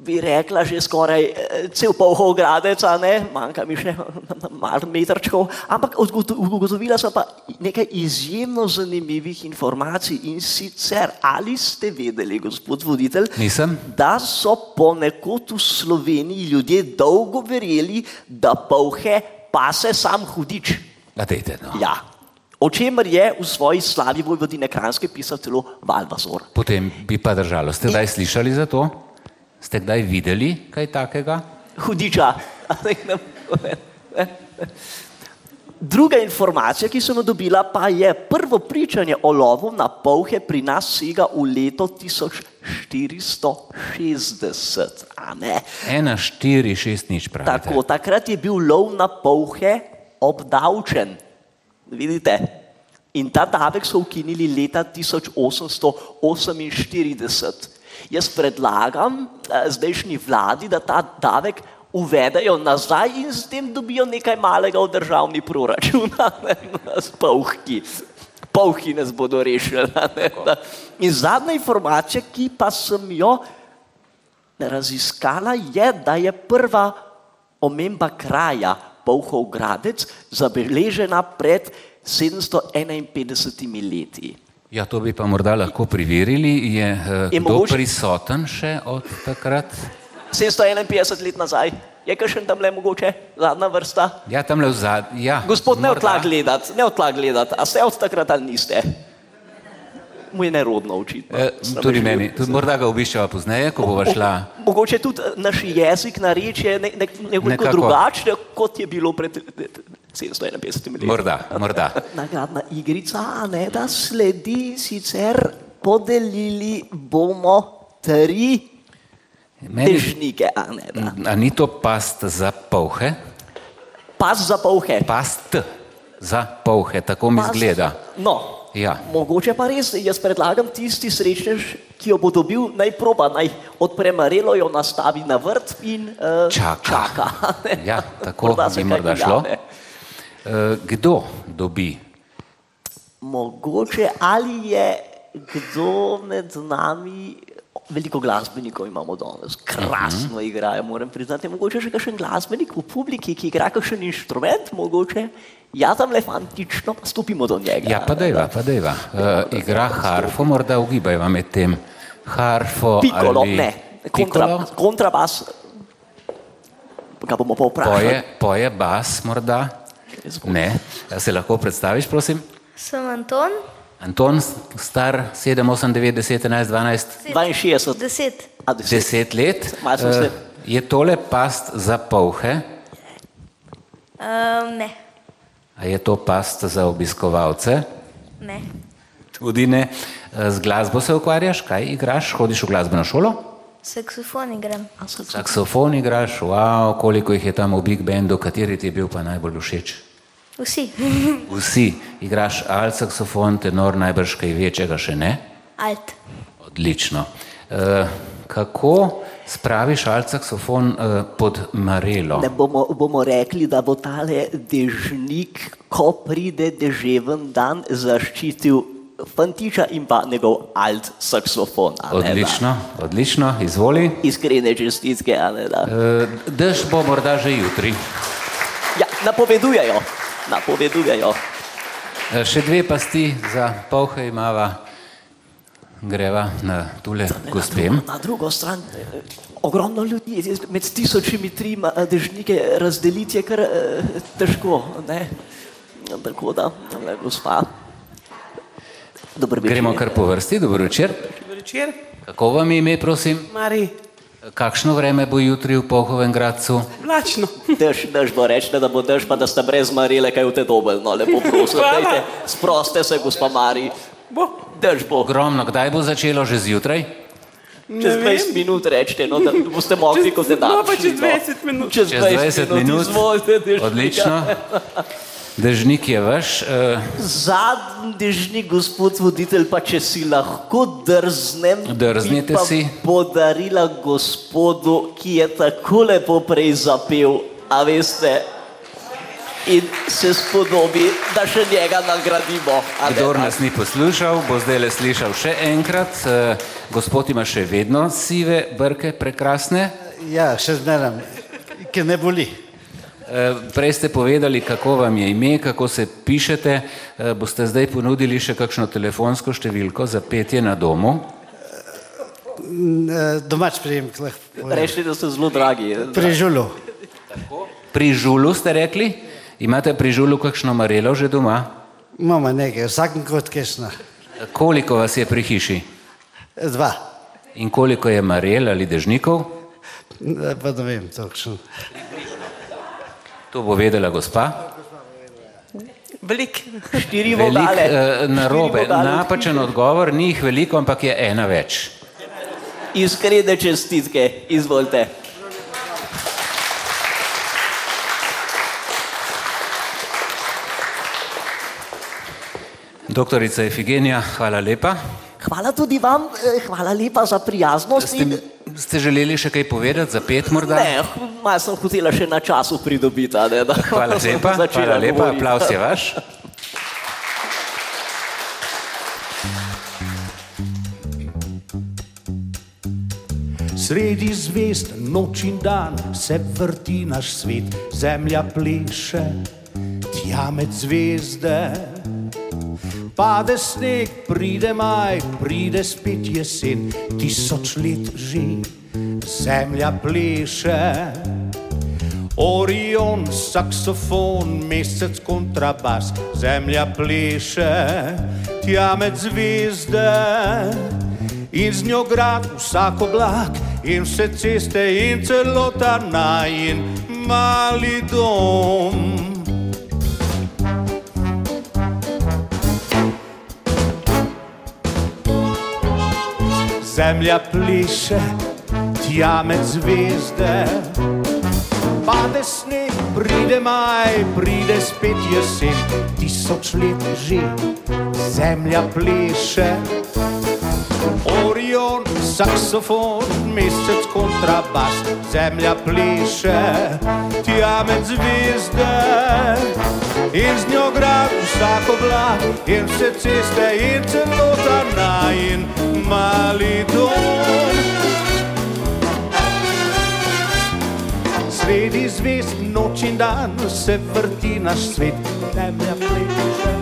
bi rekla, že skoraj eh, cel Polhov gradec, a ne, manjka mi še malo metrčkov, ampak ugotovila sem pa nekaj izjemno zanimivih informacij in sicer, ali ste vedeli, gospod voditelj, Nisem. da so ponekod v Sloveniji ljudje dolgo verjeli, da polhe pase sam hudič. A dejte, no. Ja. O čemer je v svoji slavi vojvodine Kranjske pisal celo Valvazor. Potem bi pa držalo. Ste kdaj slišali za to? Ste kdaj videli kaj takega? Hudiča. Druga informacija, ki sem jo dobila, pa je prvo pričanje o lovu na polhe pri nas sega v leto 1460. a ne? Ena, štiri, šest, nič pravite. Tako, takrat je bil lov na polhe obdavčen. Vidite? In ta davek so ukinili leta 1848. Jaz predlagam eh, zdajšnji vladi, da ta davek uvedejo nazaj in s tem dobijo nekaj malega v državni proračun, s polhki. Polhki nas bodo rešili. In zadnja informacija, ki pa sem jo raziskala, je, da je prva omemba kraja Bauhov Gradec, zabeležena pred 751 leti. Ja, to bi pa morda lahko preverili. Je, uh, Je kdo mogoče- prisoten še od takrat? 751 let nazaj. Je kakšen tam le mogoče, zadnja vrsta? Ja, tam le v zadnji. Ja, Gospod, ne morda. odla gledati, ne odla gledati, a ste od takrat ali niste? Mu je nerodno očitno. Eh, tudi meni, tudi morda ga obiščeva pozneje, ko bova šla. Mogoče tudi eh, naš jezik, narečje ne, ne, nekoliko Nekako. drugačno, kot je bilo pred eh, 751 leti. Morda, morda. Nagradna igrica, ne da sledi, sicer podelili bomo tri Meni- dežnike, a ne da. A ni to past za polhe? Pas za polhe. Past za polhe, tako mi Pas- zgleda. No, Ja. mogoče pa res, jaz predlagam tisti srečnež, ki jo bo dobil, naj proba, naj odpre marelo, jo nastavi na vrt in uh, Čaka. čaka. Ja, tako bi morda šlo. Eh, Kdo dobi? Mogoče ali je kdo med nami, veliko glasbenikov imamo danes, krasno Mhm. igrajo, moram priznati, mogoče še kakšen glasbenik v publiki, ki igra kakšen inštrument, mogoče, ja tam le fantično, pa stopimo do njega. Ja, pa dejva, pa dejva. Uh, igra harfo, morda ugibajva med tem. Harfo Pikolo, ali ne, kontra, pikolo? kontrabas, ga bomo pa vprašali. Poje, poje bas morda? Ne. A Se lahko predstaviš, prosim? Sem Anton, Anton, star 7, 8, 9, 10, 11, 12, 62. 10. 10 let. Eh, Je tole past za polhe, Um, ne, a je to past za obiskovalce? ne. Tudi ne. Eh, Z glasbo se ukvarjaš, kaj igraš, hodiš v glasbeno šolo? Saksofon igram. Saksofon igraš, wow, koliko jih je tam v Big Bandu, kateri ti je bil pa najbolj všeč? Vsi. Vsi igraš alt saksofon, tenor najbrž kaj večjega še ne? Alt. Odlično. E, kako spraviš alt saksofon e, pod marelo? Ne bomo, bomo rekli, da bo tale dežnik, ko pride deževen dan, zaščitil fantiča in pa njegov alt saksofon. a ne da. Odlično, odlično, izvoli. Iskrene čestitke, a ne da. E, dež bo morda že jutri. Ja, napovedujejo, napovedujejo. E, še dve pasti za polhe imava. Greva na tule gospem. Na drugo stran, eh, ogromno ljudi, med tisočimi trima eh, dežnike razdeliti je kar težko. Ne? Tako da, le, gospa. Dobro večer. Gremo kar po vrsti, dobro večer. Večer, Kako vam je ime, prosim? Mari, Kakšno vreme bo jutri v Pohovem gradcu? vlačno. Dež, dež bo rečete, da bo dež, pa da ste brez marele, kaj v te dobe. No, lepo prosim, dajte, sproste se, gospa Mari. Bo. Dež bo. Ogromno, kdaj bo začelo že zjutraj? Čez 20 minut rečete, no, da boste mogli kot dan. no, pa čez 20 minut. Čez Čez 20, 20 minut. Izvolite. Odlično. Dežnik je vaš. Uh, Zadnji dežnik, gospod voditelj, pa če si lahko drznem, Drznite si. podarila gospodu, ki je tako lepo prej zapel, a veste, in se spodobi, da še njega nagradimo. kdor nas ni poslušal, bo zdaj le slišal še enkrat. Uh, gospod ima še vedno sive brke, prekrasne. Ja, še zmeraj, ker ne boli. Uh, prej ste povedali, kako vam je ime, kako se pišete. Uh, boste zdaj ponudili še kakšno telefonsko številko za petje na domu? Eh, Domač prijemek lahko. Rešili, da ste zelo dragi. Pri žulu. Pri žulu ste rekli? Imate pri žulu kakšno marelo že doma? Imamo nekaj, vsakem kot kešna. Koliko vas je pri hiši? Dva. In koliko je marel ali dežnikov? Eh, Pa ne vem, točno. To bo vedela gospa. Velik. Štiri Velik, vogale. eh, narobe, Štiri napačen odgovor, ni jih veliko, ampak je ena več. Iskrene čestitke, izvolite. Doktorica Efigenija, hvala lepa. Hvala tudi vam, eh, hvala lepa za prijaznost. Ste, in- ste želeli še kaj povedati za pet morda? Ne, malo sem hotela še na času pridobiti. Ne, da Hvala sem lepa, hvala lepa, govoriti. aplaus je vaš. Sredi zvest, noč in dan se vrti naš svet, zemlja pleše, tja med zvezde. Pade sneg, pride maj, pride spet jesen, tisoč let že, zemlja pleše. Orion, saksofon, mesec, kontrabas, zemlja pleše, tja med zvezde. In z njo grad vsak oblak, in vse ceste, in celota najin mali dom. Zemlja pleše, tja med zvezde. Pade sneg, pride maj, pride spet jesen, tisoč let že, zemlja pleše. Orion, saksofon, mesec, kontrabas, zemlja pleše, tja med zvezde. In z njo grad vsak oblak, in vse ceste, in celota najin mali dom. Sredi zvest, noč in dan se vrti naš svet, tja med zvezde.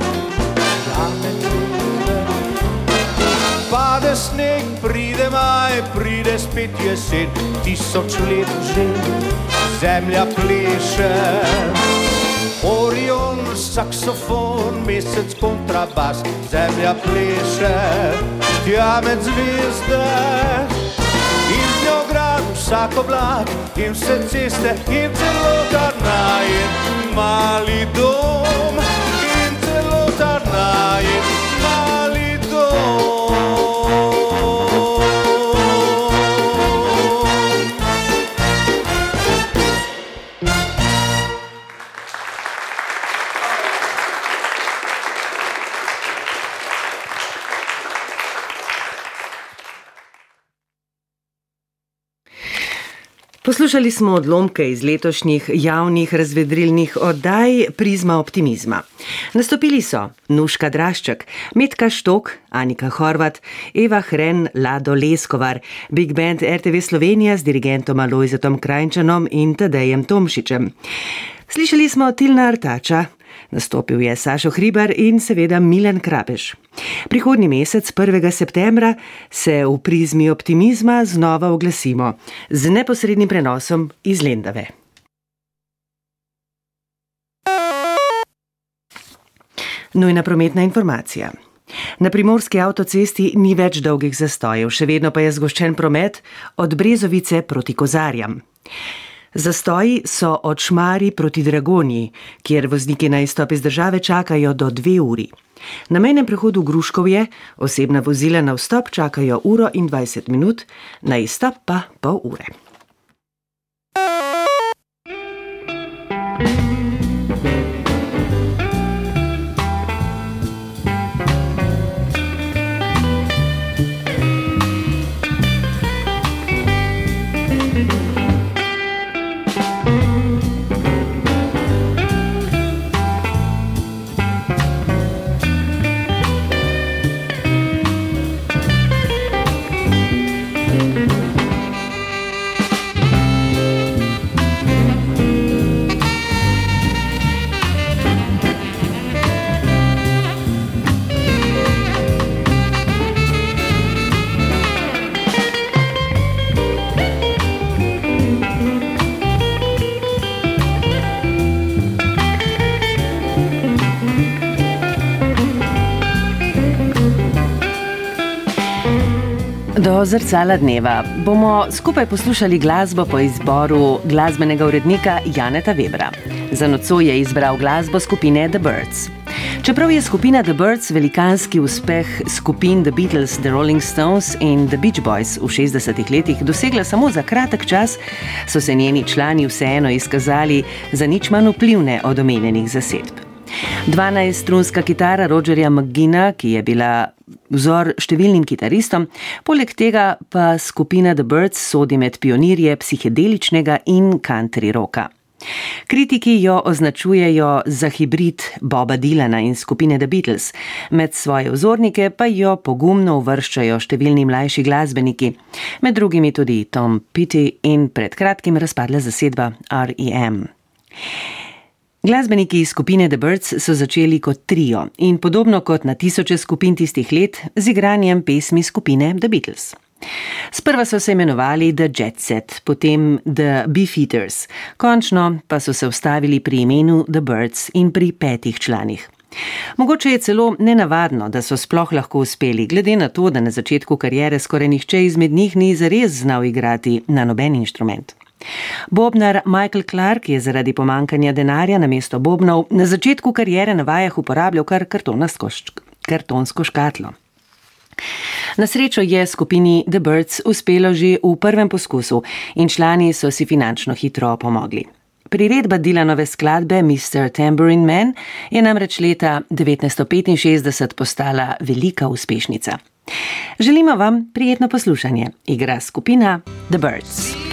Pade sneg, pride maj, pride spet jesen, tisoč let že, zemlja pleše. Orion, saksofon, mesec, kontrabas, zemlja pleše, tja med zvezde. In z njo grad vsak oblak, in vse ceste, in celota najen mali dom, Poslušali smo odlomke iz letošnjih javnih razvedrilnih oddaj Prizma optimizma. Nastopili so Nuška Drašček, Metka Štok, Anika Horvat, Eva Hren, Lado Leskovar, Big Band RTV Slovenija z dirigentom Alojzetom Krajčanom in Tadejem Tomšičem. Slišali smo Tilna Artača, nastopil je Sašo Hribar in seveda Milen Krabeš. Prihodnji mesec, 1. septembra, se v prizmi optimizma znova oglasimo z neposrednim prenosom iz Lendave. Nujna prometna informacija. Na primorski avtocesti ni več dolgih zastojev, še vedno pa je zgoščen promet od Brezovice proti Kozarjam. Zastoji so od Šmari proti Dragonji, kjer vozniki na izstop iz države čakajo do dve uri. Na mejnem prehodu Gruškovje osebna vozila na vstop čakajo uro in 20 minut, na izstop pa pol ure. Do zrcala dneva bomo skupaj poslušali glasbo po izboru glasbenega urednika Janeta Webra. Za nocoj je izbral glasbo skupine The Birds. Čeprav je skupina The Birds velikanski uspeh skupin The Beatles, The Rolling Stones in The Beach Boys v 60-ih letih dosegla samo za kratek čas, so se njeni člani vseeno izkazali za nič manj vplivne od omenjenih zasedb. 12-strunska kitara Rogerja McGina, ki je bila vzor številnim kitaristom, poleg tega pa skupina The Birds sodi med pionirje psihedeličnega in country roka. Kritiki jo označujejo za hibrid Boba Dylana in skupine The Beatles, med svoje vzornike pa jo pogumno uvrščajo številni mlajši glasbeniki, med drugimi tudi Tom Petty in pred kratkim razpadla zasedba REM. Glasbeniki iz skupine The Birds so začeli kot trio in podobno kot na tisoče skupin tistih let z igranjem pesmi skupine The Beatles. Sprva so se imenovali The Jet Set, potem The Beefeaters, končno pa so se ustavili pri imenu The Birds in pri petih članih. Mogoče je celo nenavadno, da so sploh lahko uspeli, glede na to, da na začetku karijere skoraj nihče izmed njih ni zares znal igrati na noben inštrument. Bobnar Michael Clark je zaradi pomankanja denarja na mesto bobnov na začetku karijere na vajah uporabljal kar šk- kartonsko škatlo. Na srečo je skupini The Birds uspelo že v prvem poskusu in člani so si finančno hitro pomogli. Priredba Dylanove skladbe Mr. Tambourine Man je namreč leta 1965 postala velika uspešnica. Želimo vam prijetno poslušanje. Igra skupina The Birds.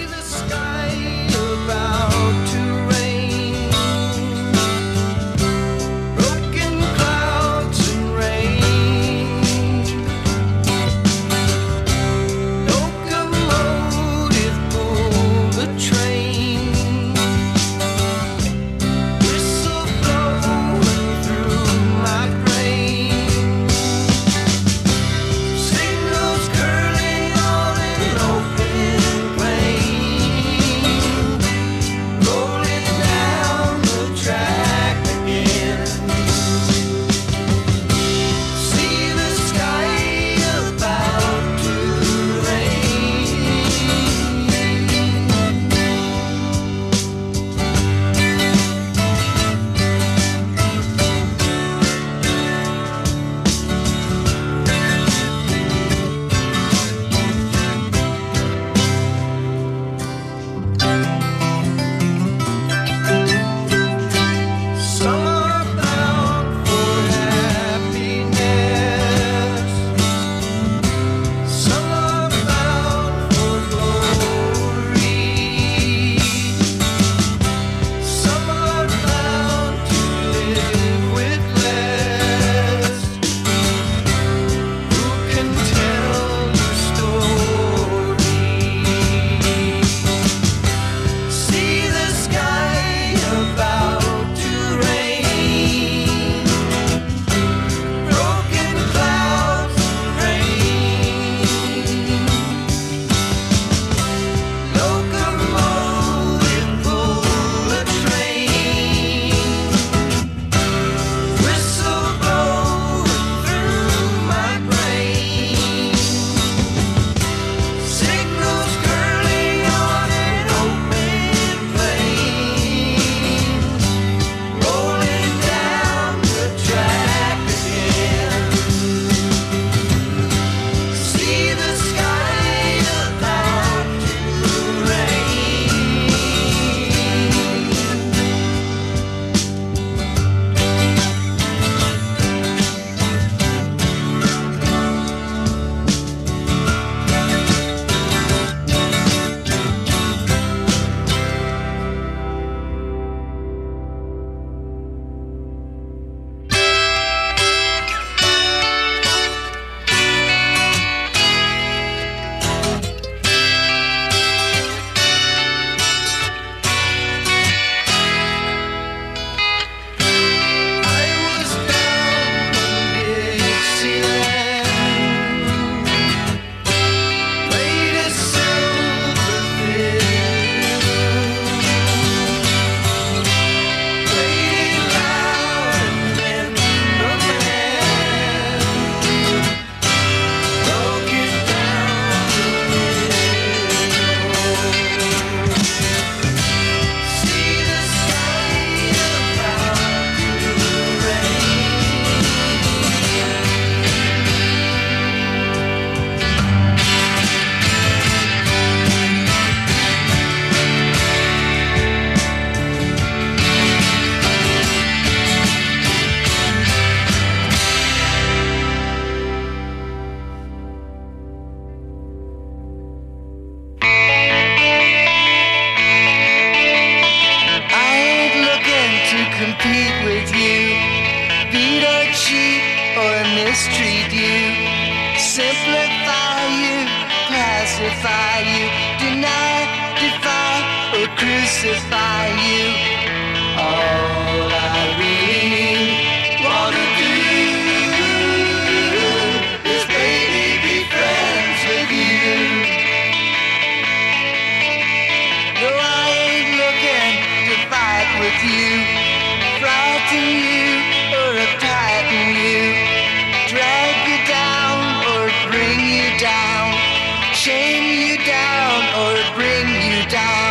tame you down or bring you down.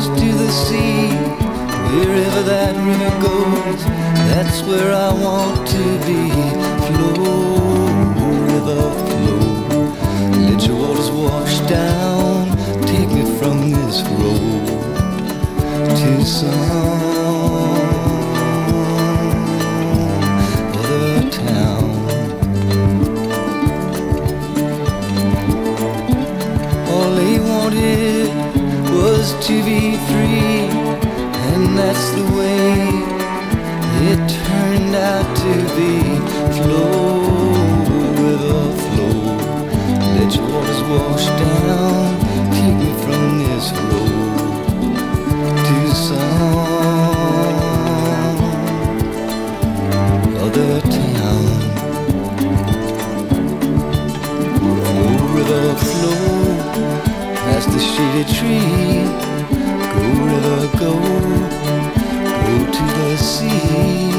goes to the sea. Wherever that river goes, that's where I want to be. Flow, river, flow. Let your waters wash down. Take me from this road to some other town. to be free, and that's the way it turned out to be. Flow, river, flow, let your waters wash down, take me from this road to some other town. Flow, river, flow past the shaded tree Go to the sea,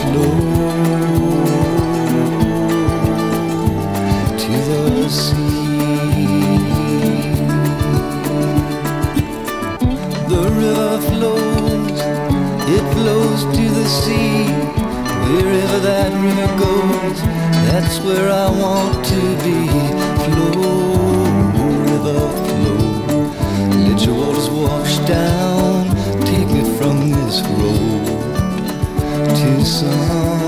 flow to the sea. The river flows, it flows to the sea. Wherever that river goes, that's where I want to be. Flow, river, Wash down. Take me from this road to some.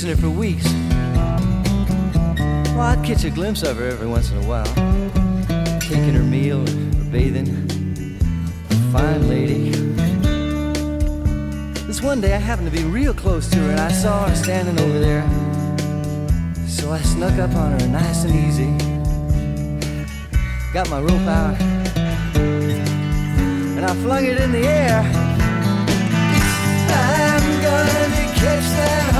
chasing for weeks. Well, I'd catch a glimpse of her every once in a while, taking her meal or bathing. Fine lady. This one day I happened to be real close to her and I saw her standing over there. So I snuck up on her nice and easy. Got my rope out and I flung it in the air. I'm gonna catch that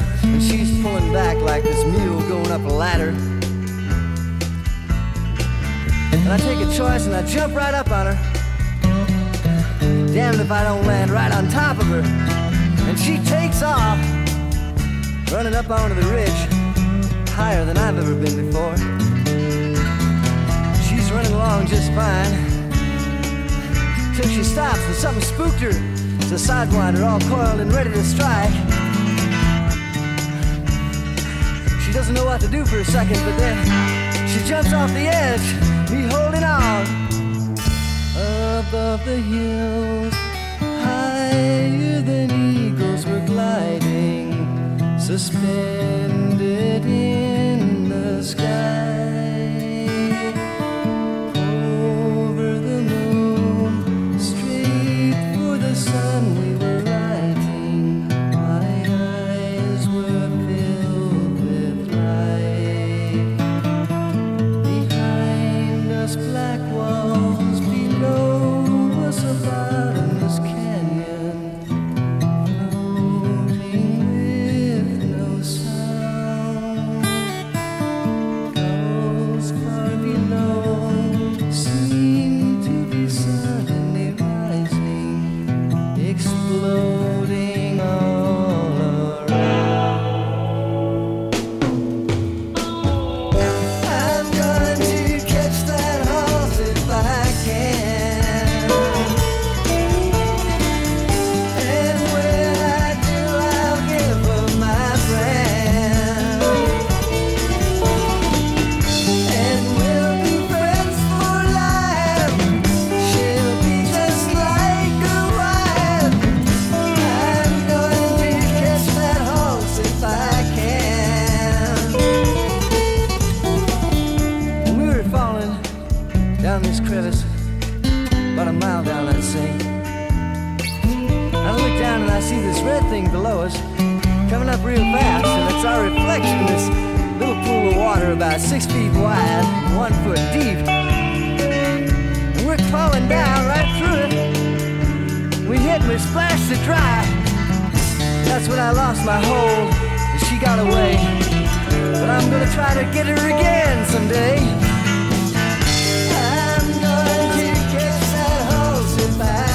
back like this mule going up a ladder. And I take a choice and I jump right up on her. Damned if I don't land right on top of her. And she takes off, running up onto the ridge, higher than I've ever been before. She's running along just fine. Till she stops and something spooked her. It's a sidewinder all coiled and ready to strike. She doesn't know what to do for a second, but then she jumps off the edge, me holding on. Above the hills, higher than eagles were gliding, suspended in splashed it dry. That's when I lost my hold, and she got away. But I'm gonna try to get her again someday. I'm to catch that horse if I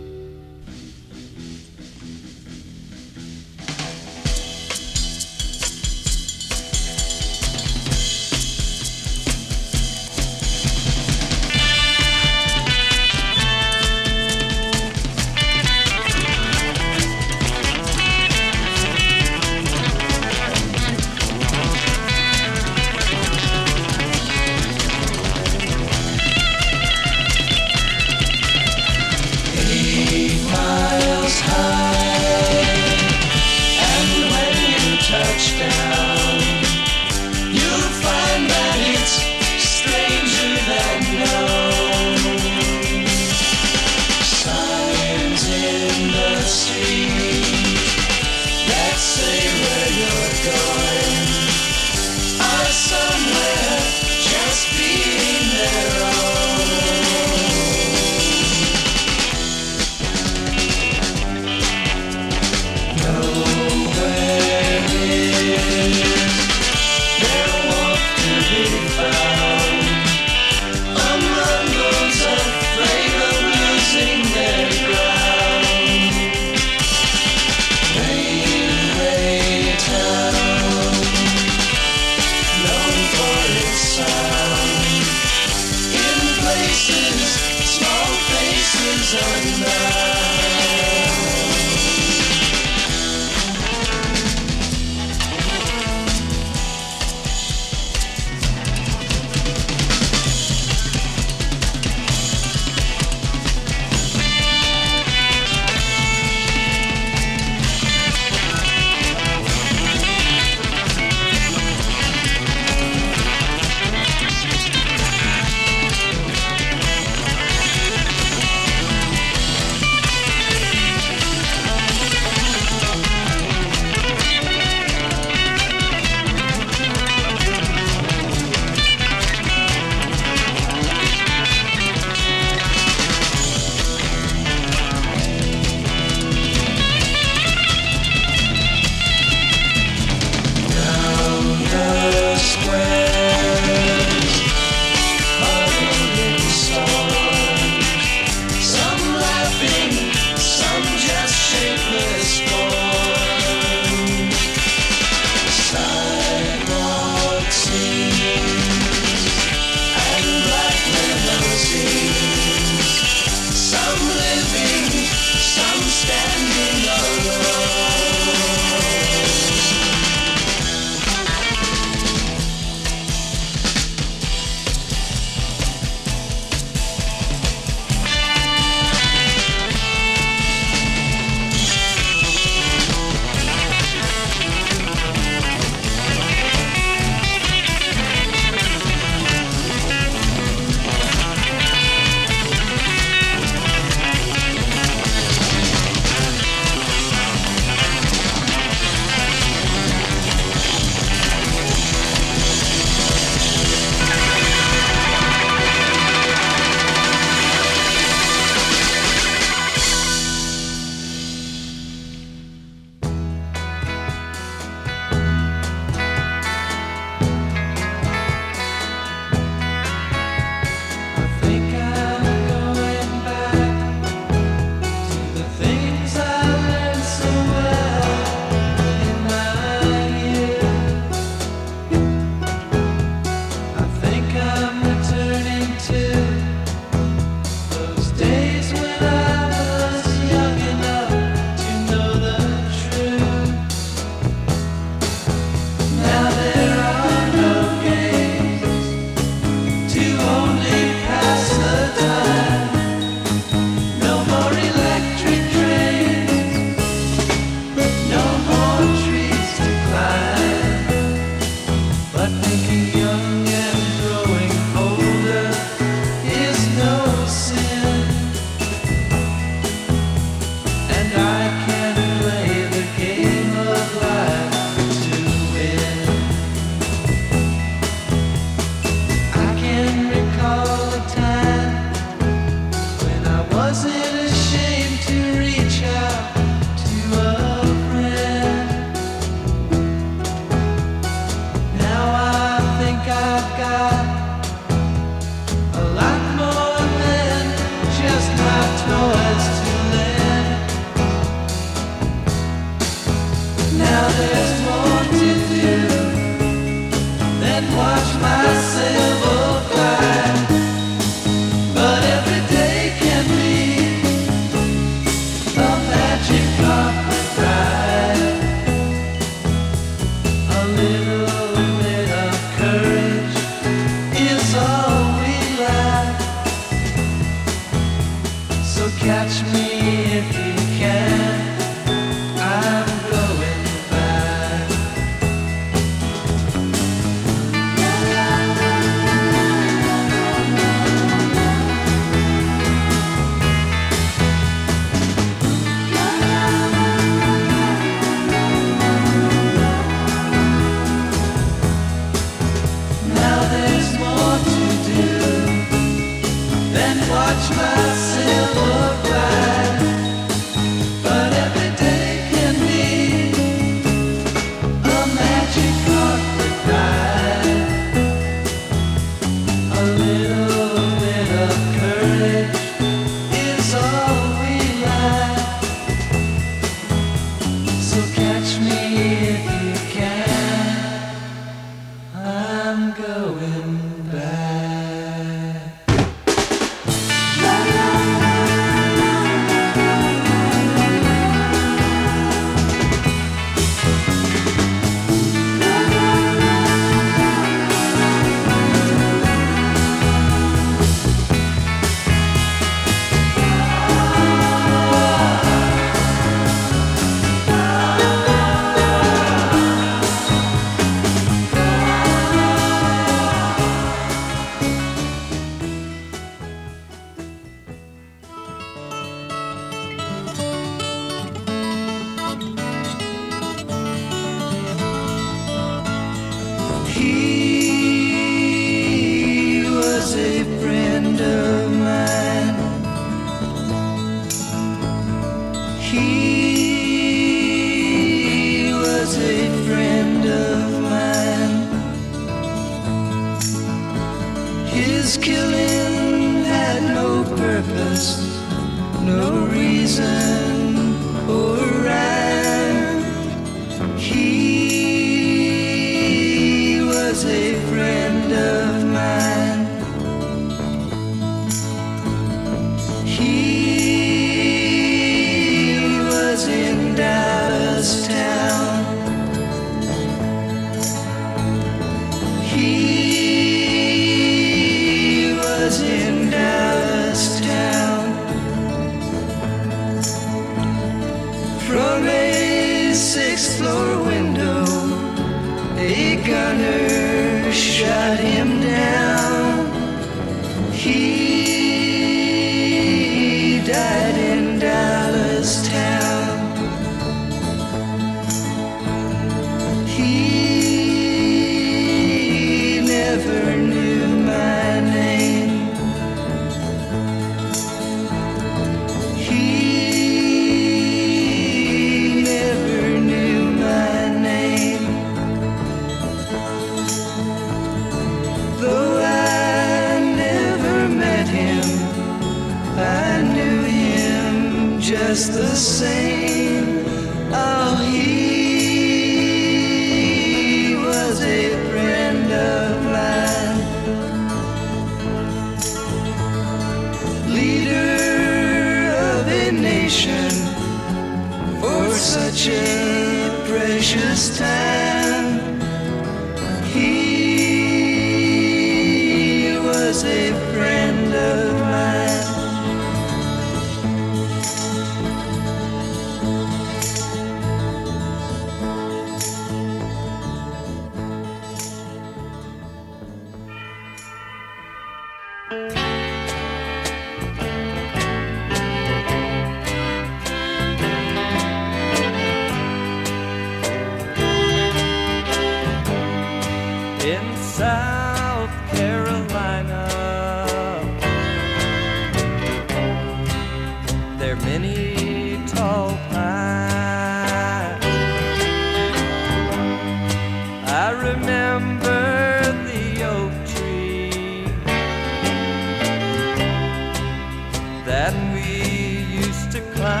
we used to climb.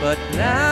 But now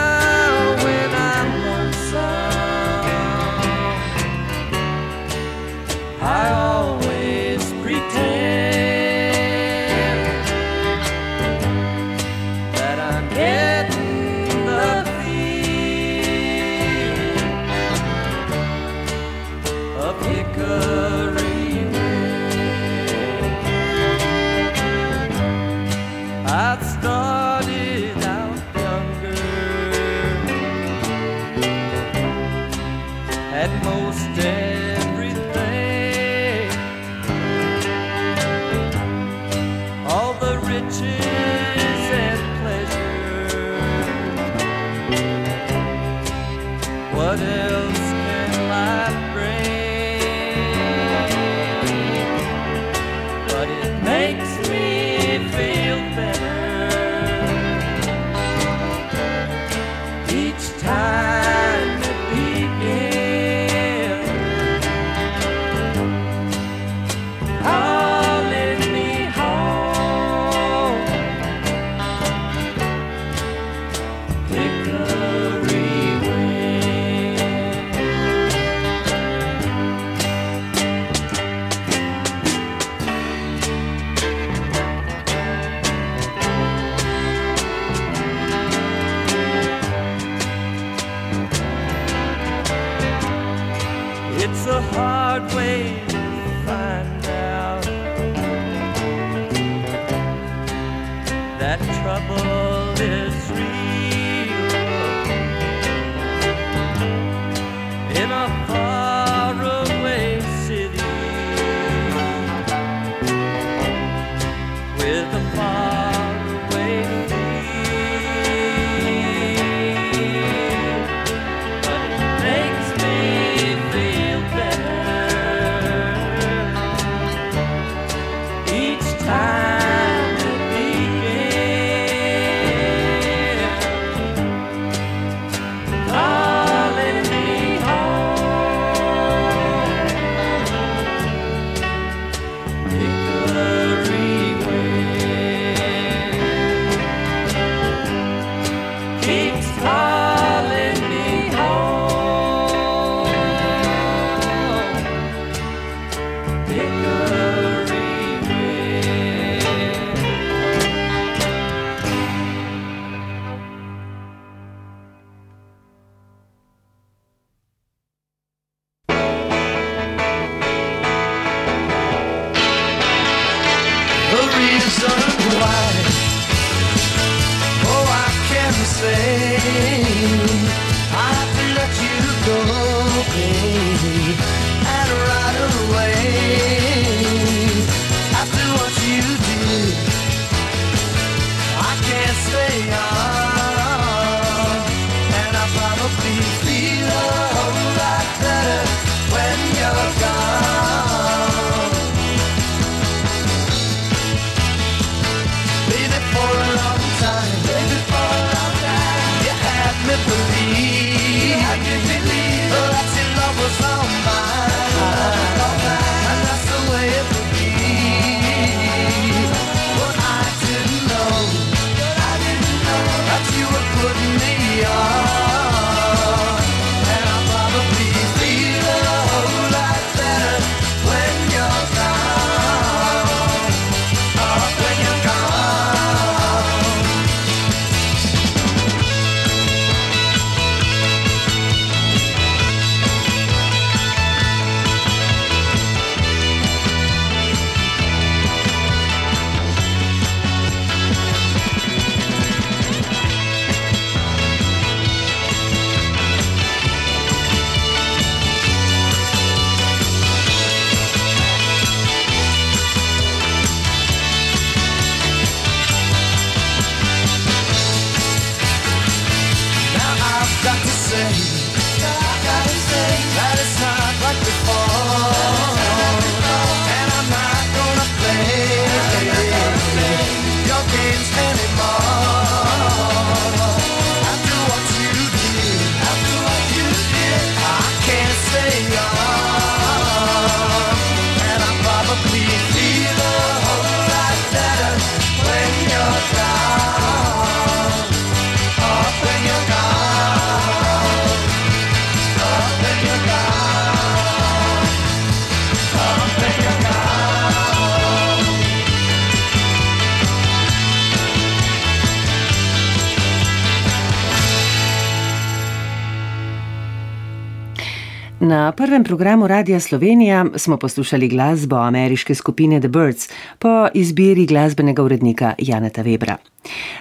Prvem programu Radia Slovenija smo poslušali glasbo ameriške skupine The Birds po izbiri glasbenega urednika Janeta Webra.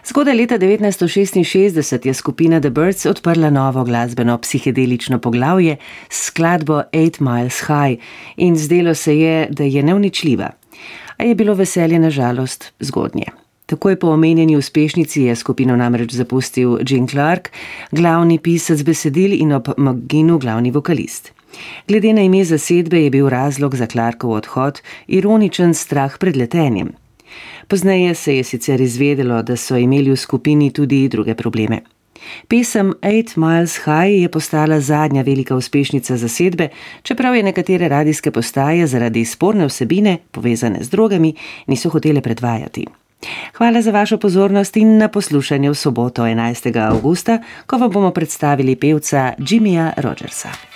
Zgodaj leta 1966 je skupina The Birds odprla novo glasbeno psihedelično poglavje s skladbo Eight Miles High in zdelo se je, da je neuničljiva. A je bilo veselje na žalost zgodnje. Takoj po omenjeni uspešnici je skupino namreč zapustil Gene Clark, glavni pisec besedil in ob McGinu glavni vokalist. Glede na ime zasedbe je bil razlog za Clarkov odhod ironičen strah pred letenjem. Pozneje se je sicer izvedelo, da so imeli v skupini tudi druge probleme. Pesem Eight Miles High je postala zadnja velika uspešnica zasedbe, čeprav je nekatere radijske postaje zaradi sporne vsebine, povezane z drogami, niso hotele predvajati. Hvala za vašo pozornost in na poslušanje v soboto 11. avgusta, ko vam bomo predstavili pevca Jimmyja Rogersa.